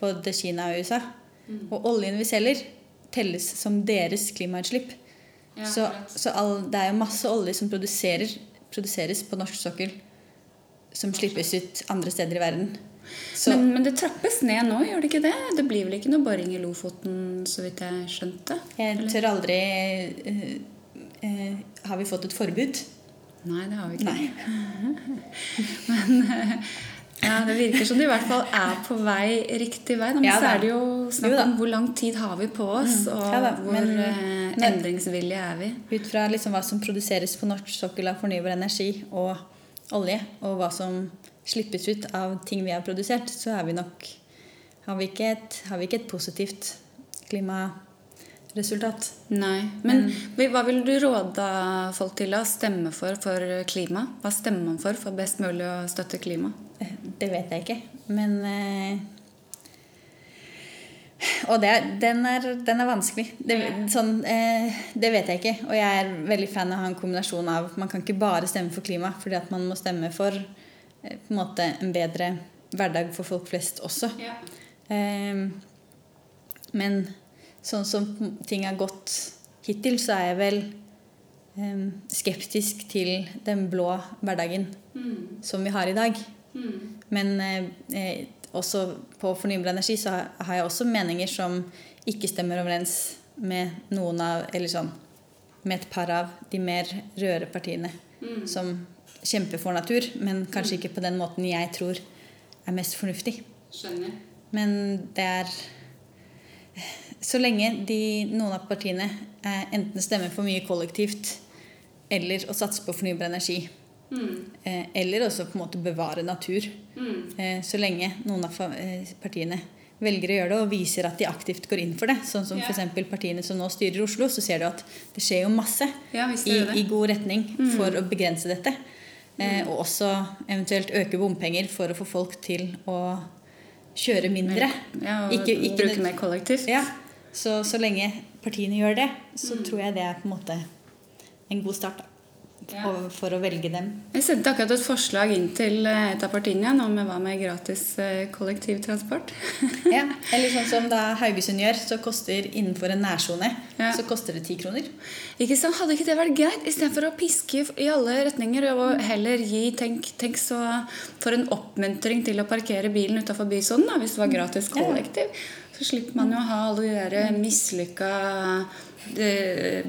både Kina og USA. Mm. Og oljen vi selger, telles som deres klimautslipp. Ja, så, så all, det er jo masse olje som produseres på norsk sokkel, som slippes ut andre steder i verden. Men, men, det trappes ned nå, gjør det ikke det? Det blir vel ikke noe boring i Lofoten, så vidt jeg skjønte? Jeg tør aldri uh, uh, Har vi fått et forbud? Nei, det har vi ikke. [LAUGHS] men uh, ja, Det virker som det i hvert fall er på vei riktig vei. Men ja, så er det jo snakk om hvor lang tid har vi på oss, mm. og ja, hvor men, endringsvillige er vi. Ut fra liksom hva som produseres på norsk sokkel av fornybar energi og olje, og hva som slippes ut av ting vi har produsert, så vi nok har vi et, har vi ikke et positivt klimaresultat. Nei. Men mm. hva vil du råde folk til å stemme for for klima? Hva stemmer man for for best mulig å støtte klima? Det vet jeg ikke. Men eh, Og det, den, er, den, er, vanskelig. Det, sånn, eh, det, vet jeg ikke. Og jeg er veldig fan av å ha en kombinasjon av Man kan ikke bare stemme for klima, fordi at man må stemme for eh, en, måte, en bedre hverdag for folk flest også. Ja. Eh, men sånn som ting har gått hittil, så er jeg vel eh, skeptisk til den blå hverdagen mm. som vi har i dag. Mm. Men eh, eh, også på fornybar energi så har jeg også meninger som ikke stemmer overens med noen av Eller sånn med et par av de mer røde partiene mm. som kjemper for natur, men kanskje ikke på den måten jeg tror er mest fornuftig. Skjønner. Men det er Så lenge de, noen av partiene eh, enten stemmer for mye kollektivt eller å satse på fornybar energi, Mm. eller også på en måte bevare natur. Mm. Eh, så lenge noen av eh, partiene velger å gjøre det og viser at de aktivt går inn for det. Sånn som ja. f.eks. partiene som nå styrer Oslo, så ser du at det skjer jo masse ja, i, i, god retning mm. for å begrense dette. Eh, og også eventuelt øke bompenger for å få folk til å kjøre mindre. Ja, og ikke, ikke bruke mer kollektivt. Ja. Så, så lenge partiene gjør det, så tror jeg det er på en måte en god start. da ja. for å velge dem. Jeg sendte akkurat et forslag inn til eh, et av partiene nå med hva med gratis eh, kollektivtransport. [LAUGHS] ja, Eller sånn som da Haugesund gjør, så koster innenfor en nærsone ja. så koster det ti kroner. Ikke sant? Hadde ikke det vært greit? Istedenfor å piske i alle retninger og heller gi Tenk, tenk så for en oppmuntring til å parkere bilen utafor bysonen hvis det var gratis kollektiv. Ja. Så slipper man jo å ha alle de der mislykka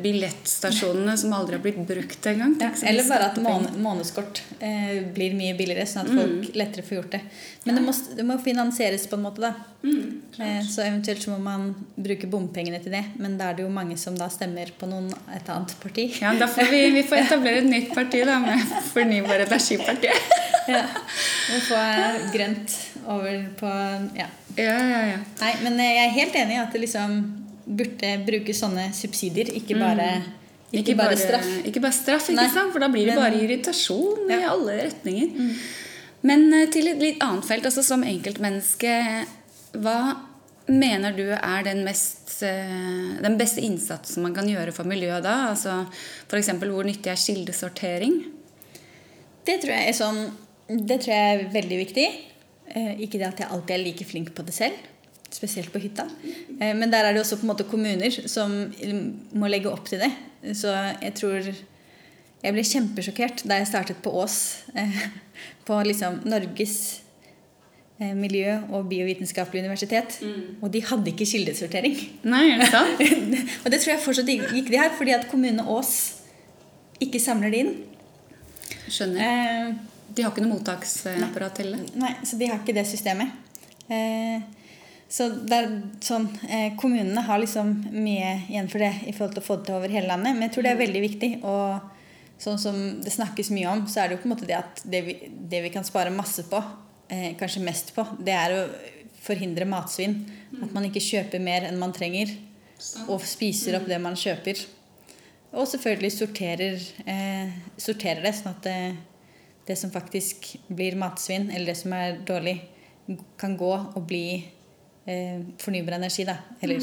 billettstasjonene som aldri har blitt brukt engang. Ja, eller bare at månedskort eh, blir mye billigere, sånn at mm. folk lettere får gjort det. Men ja. det, må, det, må, finansieres på en måte, da. Mm, eh, så eventuelt så må man bruke bompengene til det. Men da er det jo mange som da stemmer på noen, et annet parti. Ja, da får vi, vi får etablere et nytt parti da, med [LAUGHS] Fornybar energipartiet. ja. Vi får grønt over på ja. Ja, ja, ja. Nei, men jeg er helt enig i at det liksom burde bruke sånne subsidier, ikke mm. bare, ikke, ikke bare, straff. Ikke bare straff, ikke sant? for da blir det bare irritasjon ja. i alle retninger. Mm. Men eh, til et litt annet felt, altså som enkeltmenneske, hva mener du er den, mest, eh, den beste innsatsen man kan gjøre for miljøet da? Altså F.eks. hvor nyttig er kildesortering? Det tror jeg er sånn Det tror jeg er veldig viktig. Eh, ikke det at jeg alltid er like flink på det selv spesielt på hytta. Eh, men der er det også på en måte kommuner som må legge opp til det. Så jeg tror Jeg ble kjempesjokkert da jeg startet på Ås, eh, på liksom Norges miljø- og biovitenskapelige universitet. Mm. Og de hadde ikke kildesortering. Nei, er det sant? [LAUGHS] og det tror jeg fortsatt gikk de her, fordi at kommunene Ås ikke samler det inn. Skjønner. Eh, de har ikke noe mottaksapparat til det? Nei, så de har ikke det systemet. Så det er sånn, eh, Kommunene har liksom mye igjen for det i forhold til å få det til over hele landet. Men jeg tror det er veldig viktig. Og sånn som det snakkes mye om, så er det jo på en måte det at det vi, det vi kan spare masse på, eh, kanskje mest på, det er å forhindre matsvinn. At man ikke kjøper mer enn man trenger, og spiser opp det man kjøper. Og selvfølgelig sorterer, eh, sorterer det, sånn at det, det som faktisk blir matsvinn, eller det som er dårlig, kan gå og bli eh, fornybar energi. Da. Eller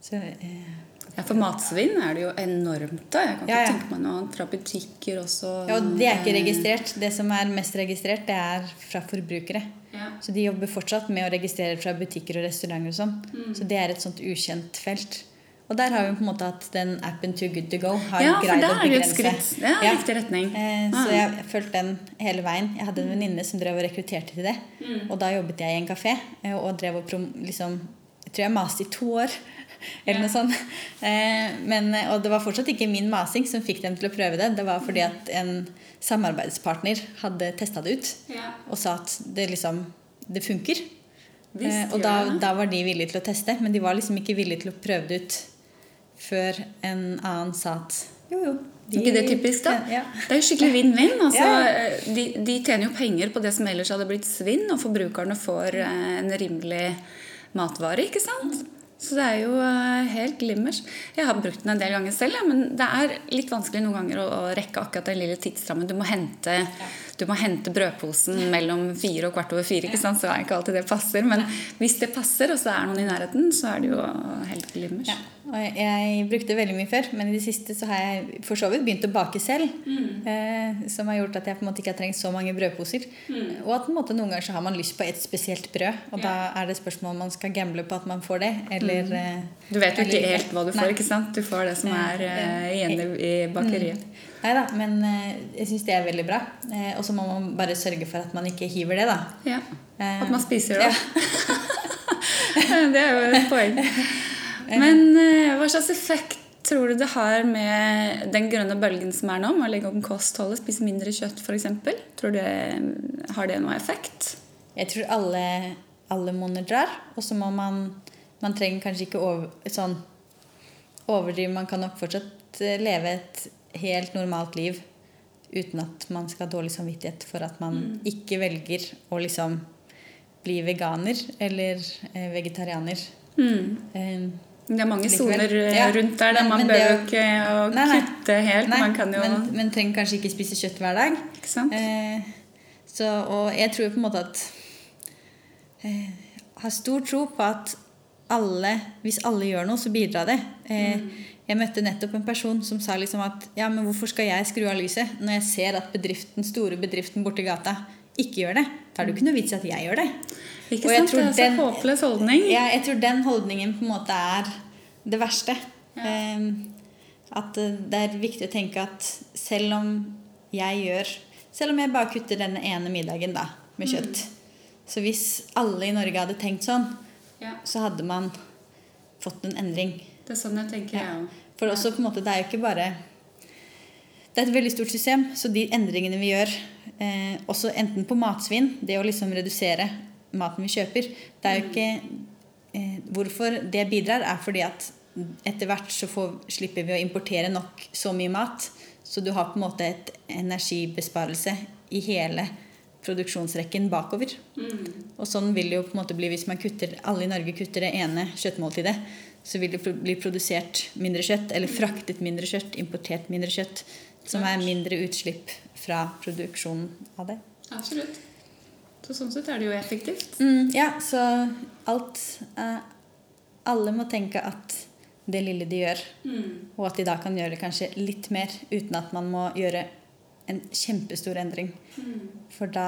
så, eh, Ja, for matsvinn er det jo enormt. da. Jeg kan ikke Ja, ja. tenke meg noe annet fra butikker også. ja, og det er ikke Eh, registrert. Det som er mest registrert, det er fra forbrukere. Ja. Så de jobber fortsatt med å registrere fra butikker og restauranter og sånn. Mm. Så det er et sånt ukjent felt. Og der har vi på en måte at den appen Too Good To Go har Ja, greid å begrense. er Ja. riktig retning. Eh, Ah. Så jeg fulgte den hele veien. Jeg hadde en venninne som drev og rekrutterte til det. Mm. Og da jobbet jeg i en kafé eh, og drev og prom liksom Jeg tror jeg maste i to år. [LAUGHS] Eller noe sånt. Eh, Men, og det var fortsatt ikke min masing som fikk dem til å prøve det. Det var fordi at en samarbeidspartner hadde testa det ut Ja. og sa at det liksom Det funker. Visst Eh, og da, da var de villige til å teste, men de var liksom ikke villige til å prøve det ut før en annen sa at jo, jo. Er ikke det typisk, da? Ja. Det er jo skikkelig vinn-vinn. Altså, Ja. de, de tjener jo penger på det som ellers hadde blitt svinn, og forbrukerne får eh, en rimelig matvare, ikke sant? Så det er jo eh, helt glimmers. Jeg har brukt den en del ganger selv, ja, men det er litt vanskelig noen ganger å, å rekke akkurat den lille tidsrammen. Du må hente, du må hente brødposen mellom fire og kvart over fire, ikke sant? så er ikke alltid det passer. Men hvis det passer, og så er noen i nærheten, så er det jo helt glimmers. Ja. Og jeg, brukte veldig mye før, men i det siste så har jeg for så vidt begynt å bake selv. Eh, som har gjort at jeg på en måte ikke har trengt så mange brødposer. Og at på en måte noen ganger så har man lyst på et spesielt brød, og da er det spørsmål om man skal gamble på at man får det, eller mm. Du vet jo ikke helt hva du får, Nei. ikke sant? Du får det som er eh, igjen i- i bakeriet. Nei da, men eh, jeg syns det er veldig bra. Eh, og så må man bare sørge for at man ikke hiver det, da. Ja. Eh, At man spiser det ja. [LAUGHS] det er jo et poeng. Men hva slags effekt tror du det har med den grønne bølgen som er nå, med å legge om kostholdet, spise mindre kjøtt f.eks.? Tror du det har det noe effekt? Jeg tror alle, alle monner drar, og så må man Man trenger kanskje ikke over, sånn overdrive. Man kan nok fortsatt leve et helt normalt liv uten at man skal ha dårlig samvittighet for at man Mm. ikke velger å liksom bli veganer eller eh, vegetarianer. Mm. Eh, Det er mange soner eh, Ja, rundt der. Men- Man men bør jo ikke å Nei, nei. kutte helt. nei, man kan jo men, men trenger kanskje ikke spise kjøtt hver dag. Eh, så, og jeg tror på en måte at eh, Har stor tro på at alle, hvis alle gjør noe, så bidrar det. Eh, Jeg møtte nettopp en person som sa liksom at ja, men hvorfor skal jeg skru av lyset når jeg ser at bedriften, store bedriften borti gata ikke gjør det? Da er det jo ikke noe vits i at jeg gjør det. Ikke sant? Det er så den- håpløs holdning. Ja, jeg tror den holdningen på en måte er det verste. Ja. Eh, at eh, det er viktig å tenke at selv om jeg gjør Selv om jeg bare kutter denne ene middagen da, med kjøtt Så hvis alle i Norge hadde tenkt sånn, Ja, så hadde man fått en endring. Det er sånn jeg tenker, Ja. òg. For også på en måte, det er jo ikke bare Det er et veldig stort system, så de endringene vi gjør, eh, også enten på matsvinn, det å liksom redusere maten vi kjøper Det er jo ikke eh, Hvorfor det bidrar, er fordi at etter hvert så får, slipper vi å importere nok så mye mat, så du har på en måte et energibesparelse i hele produksjonsrekken bakover. Og sånn vil det jo på en måte bli hvis man kutter, alle i Norge kutter det ene kjøttmåltidet. Så vil det bli produsert mindre kjøtt, eller fraktet mindre kjøtt, importert mindre kjøtt. Som er mindre utslipp fra produksjonen av det. Absolutt. Så sånn sett er det jo effektivt. Mm, ja, så alt eh, Alle må tenke at det lille de gjør, og at de da kan gjøre kanskje litt mer uten at man må gjøre en kjempestor endring. For da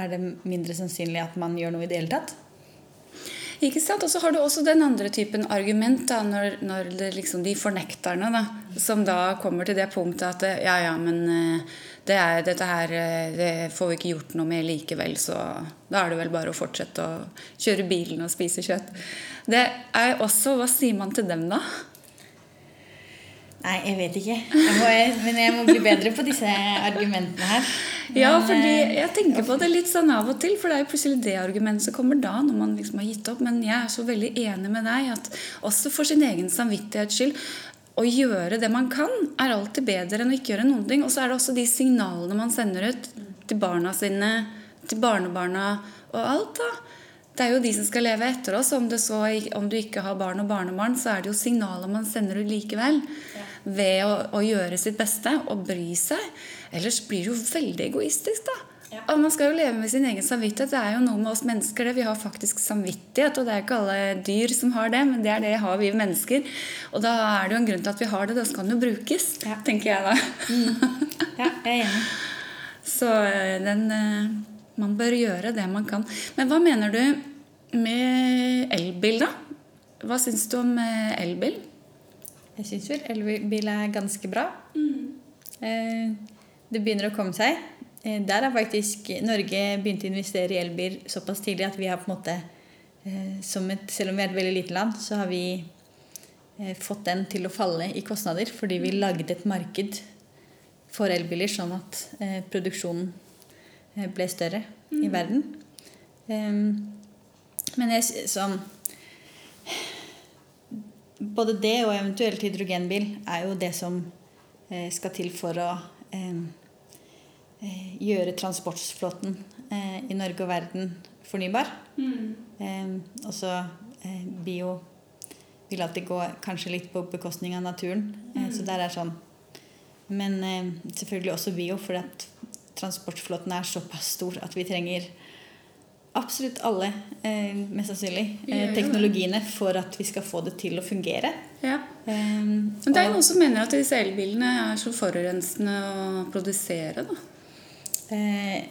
er det mindre sannsynlig at man gjør noe i det hele tatt. Ikke sant? Og så har du også den andre typen argument, da, når, når liksom de fornekterne da, som da kommer til det punktet at ja, ja, men eh, det er, dette her eh, det får vi ikke gjort noe med likevel, så da er det vel bare å fortsette å kjøre bilen og spise kjøtt. Det er også Hva sier man til dem, da? Nei, jeg vet ikke. Jeg må, men jeg må bli bedre på disse argumentene her. Men, Ja, fordi eh, jeg tenker på det litt sånn av og til, for det er jo plutselig det argumentet som kommer da, når man liksom har gitt opp. Men jeg er så veldig enig med deg at også for sin egen samvittighets skyld å gjøre det man kan, er alltid bedre enn å ikke gjøre noen ting. Og så er det også de signalene man sender ut til barna sine, til barnebarna og alt. da. Det er jo de som skal leve etter oss. Om, så, om du ikke har barn og barnebarn, så er det jo signaler man sender ut likevel. Ved å, å gjøre sitt beste og bry seg. Ellers blir det jo veldig egoistisk, da. Og Man skal jo leve med sin egen samvittighet. Det er jo noe med oss mennesker. det. Vi har faktisk samvittighet, og det er ikke alle dyr som har det, men det er det har vi mennesker. Og da er det jo en grunn til at vi har det. Da skal den jo brukes, Ja. tenker jeg da. Ja, jeg er enig. [LAUGHS] Så eh, den eh, Man bør gjøre det man kan. Men hva mener du med elbil, da? Hva syns du om eh, elbil? Jeg syns vel elbil er ganske bra. Eh, Det begynner å komme seg. Eh, Der har faktisk Norge begynt å investere i elbil såpass tidlig at vi har på en måte eh, som et, Selv om vi er et veldig lite land, så har vi eh, fått den til å falle i kostnader fordi vi lagde et marked for elbiler sånn at produksjonen ble større i verden. Em, men jeg, sånn både det og eventuelt hydrogenbil er jo det som eh, skal til for å eh, eh, gjøre transportflåten eh, i Norge og verden fornybar. Eh, også eh, bio vil alltid gå kanskje litt på bekostning av naturen. Eh, Så der er sånn. Men selvfølgelig også bio, for at transportflåten er såpass stor at vi trenger absolutt alle, eh, mest sannsynlig, eh, teknologiene for at vi skal få det til å fungere. Ja. Eh, Men det er jo noen som mener at disse elbilene er så forurensende å produsere. da. Eh,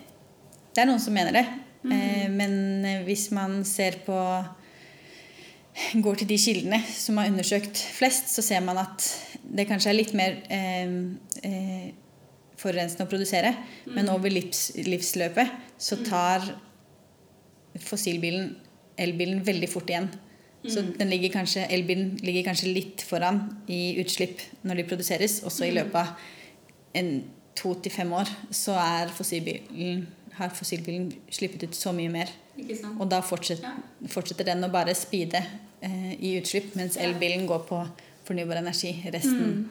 det er noen som mener det. Eh, men eh, hvis man ser på Går til de kildene som har undersøkt flest, så ser man at det kanskje er litt mer forurensende å produsere. Men over livs, livsløpet så tar fossilbilen elbilen veldig fort igjen. Så den ligger kanskje, elbilen ligger kanskje litt foran i utslipp når de produseres. Også i løpet av en to til fem år så fossilbilen, har fossilbilen sluppet ut så mye mer. Og da fortsetter, fortsetter den å bare speede eh, i utslipp, mens elbilen går på fornybar energi resten,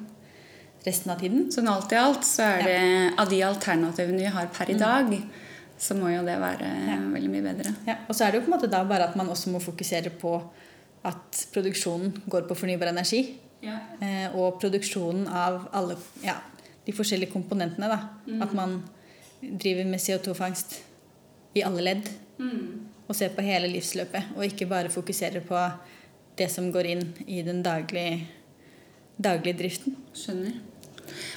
resten av tiden. Sånn alt i alt så er det av de alternativene vi har per i dag, så må jo det være veldig mye bedre. Ja, og så er det jo på en måte da bare at man også må fokusere på at produksjonen går på fornybar energi. Ja. Eh, og produksjonen av alle ja, de forskjellige komponentene. Da. At man driver med CO2-fangst i alle ledd. Og ser på hele livsløpet, og ikke bare fokuserer på det som går inn i den daglige, daglige driften. Skjønner.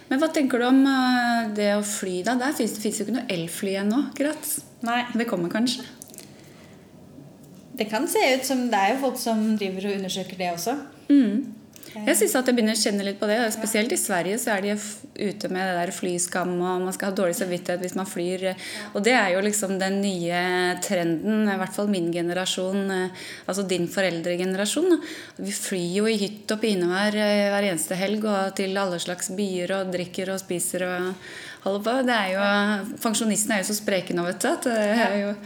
Men hva tenker du om eh, det å fly, da? Der fins det jo ikke noe elfly ennå. Greit. Nei, Det kommer kanskje? det kan se ut som det er jo folk som driver og undersøker det også. Mm. Jeg synes at jeg begynner å kjenne litt på det. Spesielt i Sverige så er de ute med det der flyskam, og man skal ha dårlig samvittighet hvis man flyr. Og det er jo liksom den nye trenden, i hvert fall min generasjon, eh, altså din foreldregenerasjon. Vi flyr jo i hytt og pinevær eh, hver eneste helg og til alle slags byer og drikker og spiser og holder på. Det er jo, Pensjonistene er jo så spreke nå, vet du. At det er jo,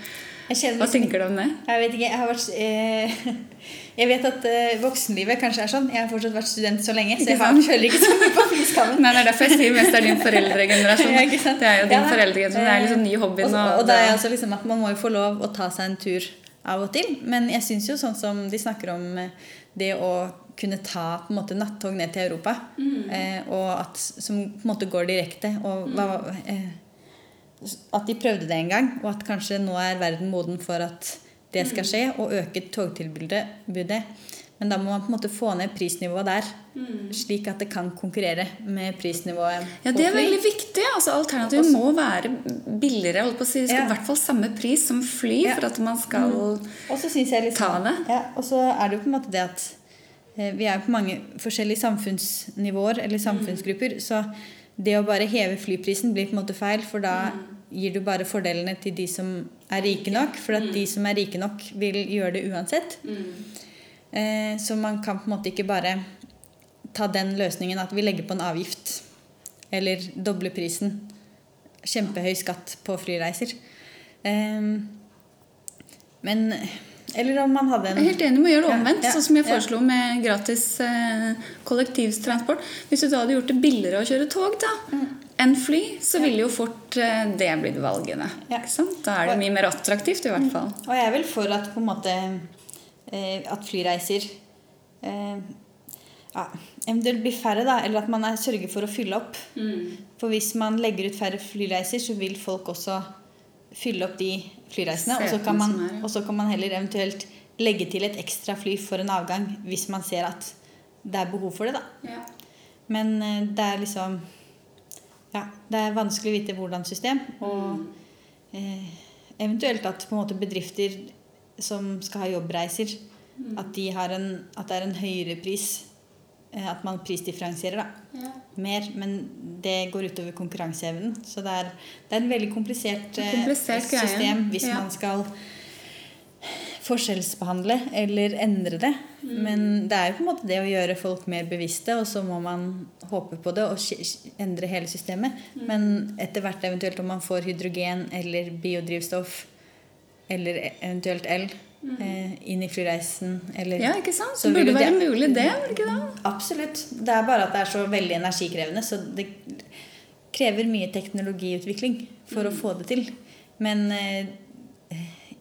hva tenker du om det? Jeg vet ikke, jeg har vært eh, [LAUGHS] Jeg vet at eh, voksenlivet kanskje er sånn. Jeg har fortsatt vært student så lenge, så jeg har, [LAUGHS] føler ikke så mye på [LAUGHS] flyskammen. Nei, det er derfor jeg sier mest er din foreldregenerasjon. Ja. Det er jo din Ja, foreldregenerasjon. Det er liksom ny hobby Og, nå. og det er altså liksom at man må jo få lov å ta seg en tur av og til. Men jeg syns jo sånn som de snakker om eh, det å kunne ta på en måte nattog ned til Europa, eh, og at, som på en måte går direkte og hva, eh, At de prøvde det en gang, og at kanskje nå er verden moden for at det skal skje, og øke togtilbudet. Men da må man på en måte få ned prisnivået der, slik at det kan konkurrere med prisnivået Ja, det er veldig viktig. altså Alternativet må være billigere. holdt på å si. Det skal Ja. i hvert fall samme pris som fly Ja. for at man skal jeg liksom, Ta det. Ja, og så er det jo på en måte det at eh, vi er på mange forskjellige samfunnsnivåer eller samfunnsgrupper. Så det å bare heve flyprisen blir på en måte feil, for da gir du bare fordelene til de som er rike nok. For at de som er rike nok, vil gjøre det uansett. Eh, så man kan på en måte ikke bare ta den løsningen at vi legger på en avgift. Eller doble prisen. Kjempehøy skatt på flyreiser. Um, men Eller om man hadde en Jeg er helt enig med å gjøre det omvendt, Ja, ja, sånn som jeg foreslo med gratis eh, kollektivtransport. Hvis du da hadde gjort det billigere å kjøre tog da, enn fly, så ville jo fort eh, det blitt valgene. Da er det mye mer attraktivt i hvert fall. Og jeg er vel for at på en måte eh, At flyreiser eh, ja, eventuelt blir færre, da. Eller at man er, sørger for å fylle opp. For hvis man legger ut færre flyreiser, så vil folk også fylle opp de flyreisene. Og så kan man, og så kan man heller eventuelt legge til et ekstra fly for en avgang hvis man ser at det er behov for det, da. Ja. Men eh, det er liksom Ja, det er vanskelig å vite hvordan system. Og eh, eventuelt at på en måte bedrifter som skal ha jobbreiser, at, de har en, at det er en høyere pris. Eh, At man prisdifferensierer da, Ja. mer. Men det går utover konkurranseevnen. Så det er, det er en veldig komplisert, eh, Komplisert system hvis Ja. man skal forskjellsbehandle eller endre det. Mm. Men det er jo på en måte det å gjøre folk mer bevisste, og så må man håpe på det og endre hele systemet. Mm. Men etter hvert eventuelt om man får hydrogen eller biodrivstoff eller e- eventuelt el eh, inn i flyreisen eller Mm. ja, ikke sant? Så burde det være det- mulig, det? var ikke det? Absolutt. Det er bare at det er så veldig energikrevende, så det krever mye teknologiutvikling for å få det til. Men eh,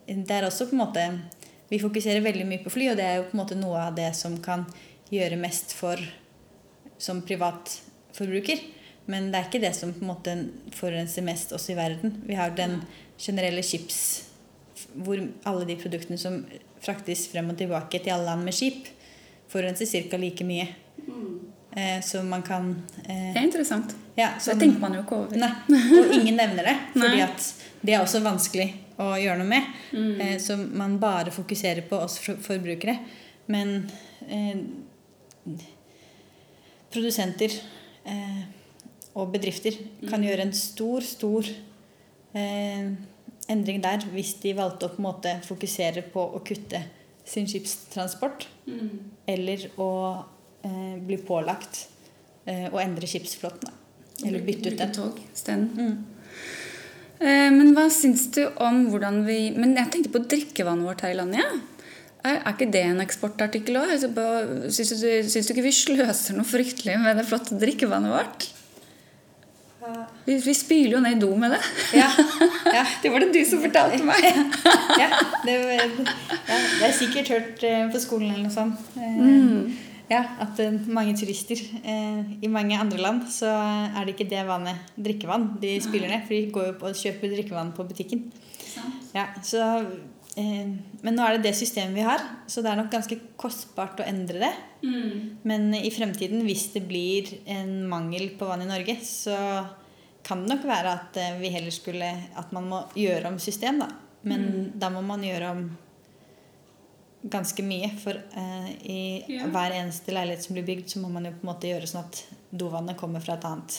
det er også på en måte Vi fokuserer veldig mye på fly, og det er jo på en måte noe av det som kan gjøre mest for som privatforbruker. Men det er ikke det som på en måte forurenser mest også i verden. Vi har den generelle chips hvor alle de produktene som fraktes frem og tilbake til alle land med skip, forurenser ca. like mye. Eh, så man kan eh, Det er interessant. ja, Så det tenker man jo ikke over. Nei, og ingen nevner det. [LAUGHS] Fordi at det er også vanskelig å gjøre noe med. Mm. Eh, så man bare fokuserer på oss for- forbrukere. Men eh, produsenter eh, og bedrifter kan Mm. gjøre en stor, stor eh, endring der hvis de valgte å på en måte fokusere på å kutte sin skipstransport. Eller å eh, bli pålagt eh, å endre skipsflåten. Eller bytte ut den. tog isteden. Mm. Eh, Men hva syns du om hvordan vi Men jeg tenkte på drikkevannet vårt her i landet. Ja. Er, er ikke det en eksportartikkel òg? Syns, du- du ikke vi sløser noe fryktelig med det flotte drikkevannet vårt? Vi, vi spyler jo ned do med det. Ja, ja, [LAUGHS] Det var det du som fortalte meg. ja, det, ja, det er sikkert hørt eh, på skolen eller noe sånt. Eh, Mm. Ja, At eh, mange turister eh, i mange andre land så er det ikke det vannet drikkevann de spyler ned. For de går jo og kjøper drikkevann på butikken. Ja, så, men nå er det det systemet vi har, så det er nok ganske kostbart å endre det. Men i fremtiden, hvis det blir en mangel på vann i Norge, så kan det nok være at eh, vi heller skulle At man må gjøre om system, da. Men da må man gjøre om ganske mye. For uh, i Ja. hver eneste leilighet som blir bygd, så må man jo på en måte gjøre sånn at dovannet kommer fra et annet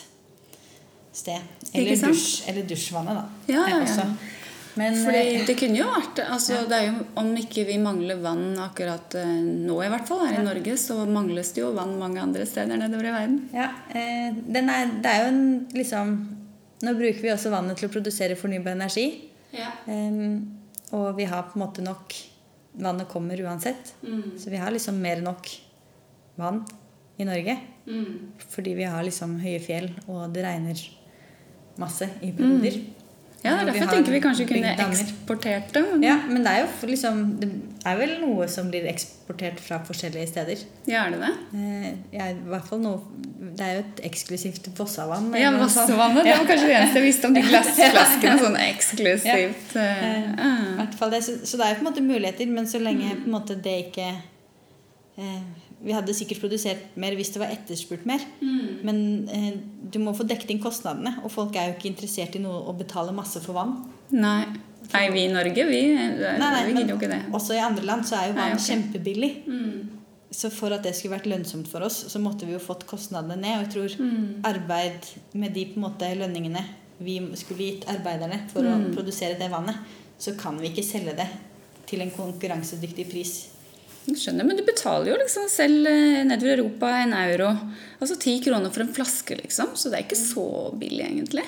sted. Eller, dusj, eller dusjvannet, da. Ja, eh, ja, ja. Men Fordi eh, det kunne jo vært altså, det er jo, Om ikke vi mangler vann akkurat eh, nå, i hvert fall her i Norge, så mangles det jo vann mange andre steder nedover i verden. Ja, eh, den er, det er jo en liksom Nå bruker vi også vannet til å produsere fornybar energi. Eh, og vi har på en måte nok Vannet kommer uansett. Så vi har liksom mer nok vann i Norge. Fordi vi har liksom høye fjell, og det regner masse i perioder. Ja, er derfor tenker vi kanskje kunne eksportert det. Ja, men det er jo liksom Det er vel noe som blir eksportert fra forskjellige steder. Ja, er det det? Eh, ja, i hvert fall noe Det er jo et eksklusivt Vossavann. Ja. Vassevannet. Det var kanskje det eneste jeg visste om de [LAUGHS] glassflaskene. Sånn eksklusivt. Ja. Uh. det, så, så det er jo på en måte muligheter, men så lenge på en måte det ikke eh, Vi hadde sikkert produsert mer hvis det var etterspurt mer. Men eh, du må få dekket inn kostnadene, og folk er jo ikke interessert i noe å betale masse for vann. Nei. Nei, vi i Norge, vi, eh, Nei, nei, vi gidder jo ikke det. Også i andre land så er jo Nei, vann kjempebillig. Mm. Så for at det skulle vært lønnsomt for oss, så måtte vi jo fått kostnadene ned. Og jeg tror Mm. arbeid med de på en måte lønningene vi skulle gitt arbeiderne for å Mm. produsere det vannet, så kan vi ikke selge det til en konkurransedyktig pris skjønner, men du betaler jo liksom selv eh, nedover Europa en euro. Altså ti kroner for en flaske, liksom. Så det er ikke så billig, egentlig.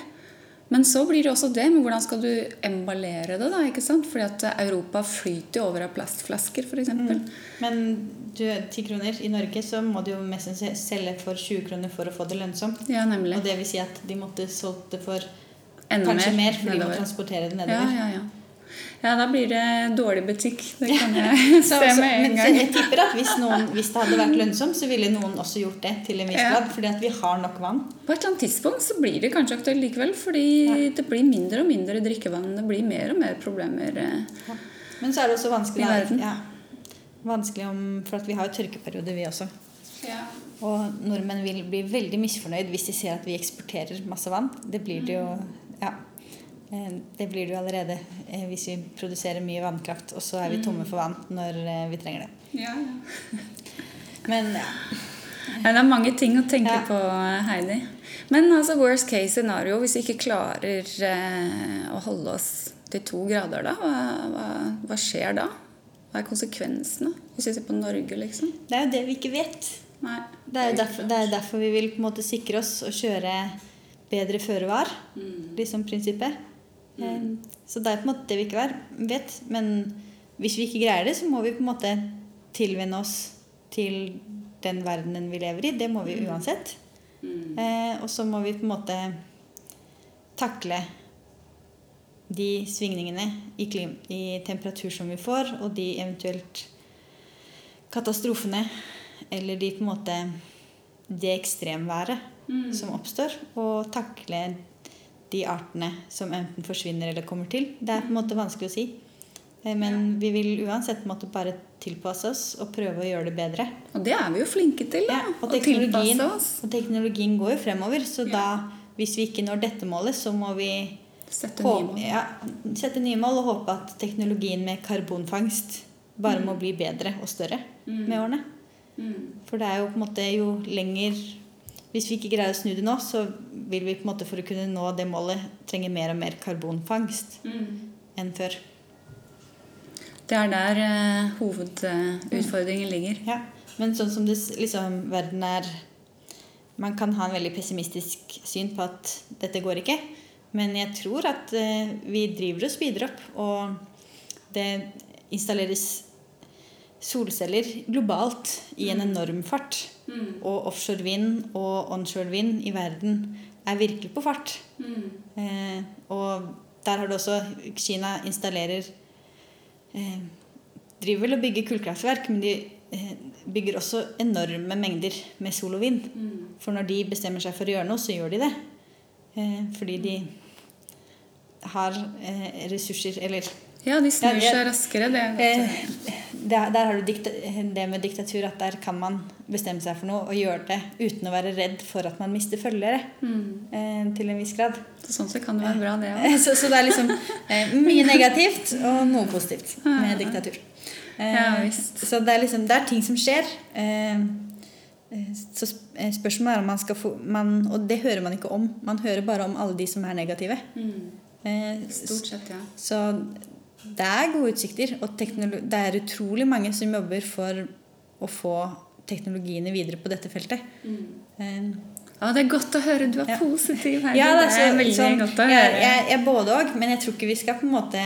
Men så blir det også det med hvordan skal du emballere det, da. ikke sant? Fordi at Europa flyter over av plastflasker, f.eks. Mm. Men du, 10 kroner i Norge, så må du jo mest selge for 20 kroner for å få det lønnsomt. Ja, nemlig. Og det vil si at de måtte solgt det for Enda kanskje mer, mer for de må transportere det nedover. Ja, ja, ja. Ja, da blir det dårlig butikk. Det kan [LAUGHS] jeg se med en gang. Men jeg tipper at hvis, noen, hvis, det hadde vært lønnsomt, så ville noen også gjort det til en viss grad. Ja. Fordi at vi har nok vann. På et eller annet tidspunkt så blir det kanskje aktuelt likevel. Fordi ja. det blir mindre og mindre drikkevann. Det blir mer og mer problemer eh, ja. Men så er det også vanskelig, vanskelig om, for at vi har jo tørkeperiode, vi også. Ja. Og nordmenn vil bli veldig misfornøyd hvis de ser at vi eksporterer masse vann. Det blir det jo ja, det blir det jo allerede eh, hvis vi produserer mye vannkraft, og så er vi tomme for vann når eh, vi trenger det. Ja, ja. [LAUGHS] Men ja. Det er mange ting å tenke ja. på, Heidi. Men altså worst case scenario, hvis vi ikke klarer å holde oss til to grader, da, hva, hva, hva skjer da? Hva er konsekvensene? Hvis vi ser på Norge, liksom? Det er jo det vi ikke vet. Nei, det, er derfor, det, er derfor, vi vil på en måte sikre oss å kjøre bedre føre var. Mm. Liksom prinsippet. Mm. Så det er på en måte det vi ikke vet. Men hvis vi ikke greier det, så må vi på en måte tilvenne oss til den verdenen vi lever i. Det må vi mm. uansett. Mm. Eh, og så må vi på en måte takle de svingningene i, i, temperatur som vi får, og de eventuelt katastrofene eller de på en måte det ekstremværet mm. som oppstår, og takle de artene som enten forsvinner eller kommer til. Det er på en måte vanskelig å si. Eh, men vi vil uansett måtte bare tilpasse oss og prøve å gjøre det bedre. Og det er vi jo flinke til. Ja, og, teknologien, og teknologien går jo fremover. Så ja. da, hvis vi ikke når dette målet, så må vi sette, nye ja, sette nye mål og håpe at teknologien med karbonfangst bare mm. må bli bedre og større mm. med årene. Mm. For det er jo på en måte jo lenger hvis vi ikke greier å snu det nå, så vil vi på en måte for å kunne nå det målet trenge mer og mer karbonfangst mm. enn før. Det er der uh, hovedutfordringen mm. ligger. Ja, Men sånn som det, liksom, verden er Man kan ha en veldig pessimistisk syn på at dette går ikke. Men jeg tror at uh, vi driver oss videre opp. Og det installeres solceller globalt i en mm. enorm fart. Mm. Og offshore vind og onshore vind i verden er virkelig på fart. Mm. Eh, og der har du også Kina installerer eh, Driver vel og bygger kullkraftverk, men de eh, bygger også enorme mengder med sol og vind. Mm. For når de bestemmer seg for å gjøre noe, så gjør de det. Eh, fordi de har eh, ressurser Eller Ja, de snur seg raskere. Det er godt. Eh, der, der, har du det med diktatur at der kan man bestemme seg for noe og gjøre det uten å være redd for at man mister følgere. Mm. Eh, til en viss grad. Så sånn sett kan det være bra, det òg. Så, så, det er liksom eh, mye negativt og noe positivt med diktatur. Eh, ja, så det er liksom det er ting som skjer. Eh, eh, så eh, spørsmålet er om man skal få man, Og det hører man ikke om. Man hører bare om alle de som er negative. Mm. Stort sett, ja. Så det er gode utsikter. Og det er utrolig mange som jobber for å få teknologiene videre på dette feltet. Mm. Um, ja, Det er godt å høre. Du er ja. positiv. Her. Ja, det, er, så, det er veldig sånn, godt å høre. Jeg, jeg, jeg både òg, men jeg tror ikke vi skal på en måte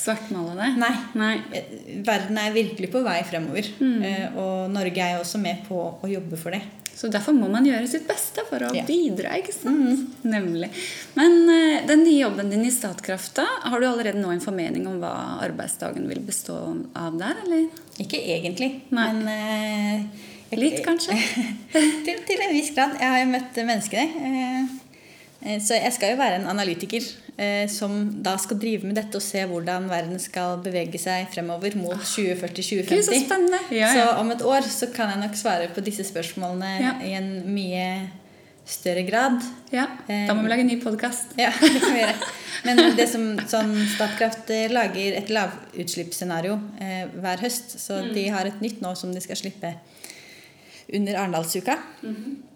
Svartmale det? Nei. Nei. Verden er virkelig på vei fremover. Mm. Uh, og Norge er jo også med på å jobbe for det. Så derfor må man gjøre sitt beste for å ja. bidra. ikke sant? Mm. Nemlig. Men uh, den nye jobben din i Statkraft, da, har du allerede nå en formening om hva arbeidsdagen vil bestå av der? eller? Ikke egentlig, Nei. men uh, Litt, kanskje? [LAUGHS] til, til, en viss grad. Jeg har jo møtt menneskene. Uh, så jeg skal jo være en analytiker eh, som da skal drive med dette og se hvordan verden skal bevege seg fremover mot 2040-2050. Så, spennende. Ja, ja. så om et år så kan jeg nok svare på disse spørsmålene ja. i en mye større grad. Ja, Da må vi lage en ny podkast. Ja, [LAUGHS] det kan vi gjøre. Men [LAUGHS] det som sånn Statkraft eh, lager et lavutslippsscenario eh, hver høst. Så mm. de har et nytt nå som de skal slippe under Arendalsuka. Mm -hmm.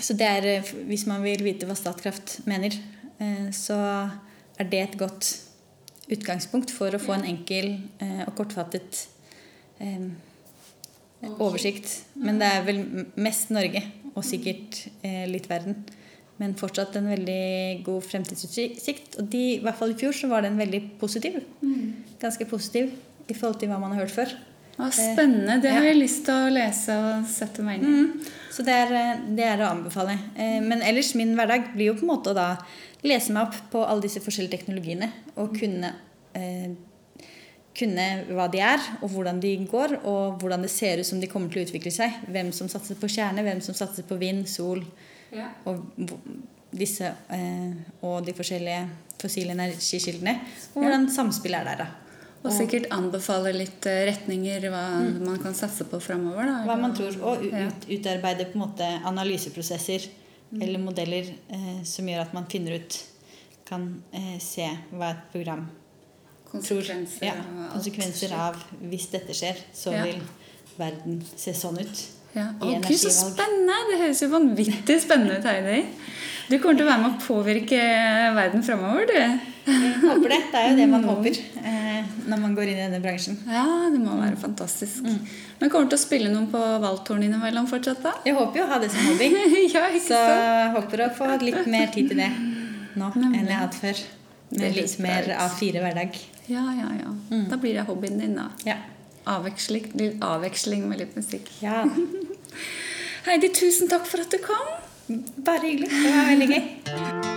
Så det er, eh, hvis man vil vite hva Statkraft mener, Eh, så er det et godt utgangspunkt for å få en enkel eh, og kortfattet oversikt. Men det er vel mest Norge, og sikkert litt verden. Men fortsatt en veldig god fremtidsutsikt. Og de, i hvert fall i fjor så var den veldig positiv. Ganske positiv i forhold til hva man har hørt før. Ja, spennende. Det har jeg lyst til å lese og sette meg inn i. Mm. Så det er, eh, det er å anbefale. Eh, Men ellers, min hverdag blir jo på en måte å da lese meg opp på alle disse forskjellige teknologiene. Og kunne, eh, kunne hva de er, og hvordan de går, og hvordan det ser ut som de kommer til å utvikle seg. Hvem som satser på kjerne, hvem som satser på vind, sol, Ja. og disse eh, og de forskjellige fossile energikildene. Og hvordan samspillet er der, da. Og sikkert anbefale litt eh, retninger hva man kan satse på framover. Hva man tror. Og ut, utarbeide på en måte analyseprosesser eller modeller eh, som gjør at man finner ut Kan eh, se hva et program Konsekvenser. ja, Konsekvenser av hvis dette skjer, så Ja. vil verden se sånn ut. Ja. Å, Gud, så spennende! Det høres jo vanvittig spennende ut, Heidi. Du kommer til å være med å påvirke verden framover, du. Jeg håper det. Det er jo det man [LAUGHS] håper eh, når man går inn i denne bransjen. Ja, det må være fantastisk. Men kommer du til å spille noen på valgtårn innimellom fortsatt, da? Jeg håper jo å ha det som hobby. [LAUGHS] ja, ikke Så sant? håper å få litt mer tid til det nå enn jeg har hatt før. Med litt mer av fire hverdag. Ja, ja, ja. Da blir det hobbyen din, da. Ja. Avveksling, avveksling med litt musikk. ja. [LAUGHS] Heidi, tusen takk for at du kom. Bare hyggelig. Det var veldig gøy.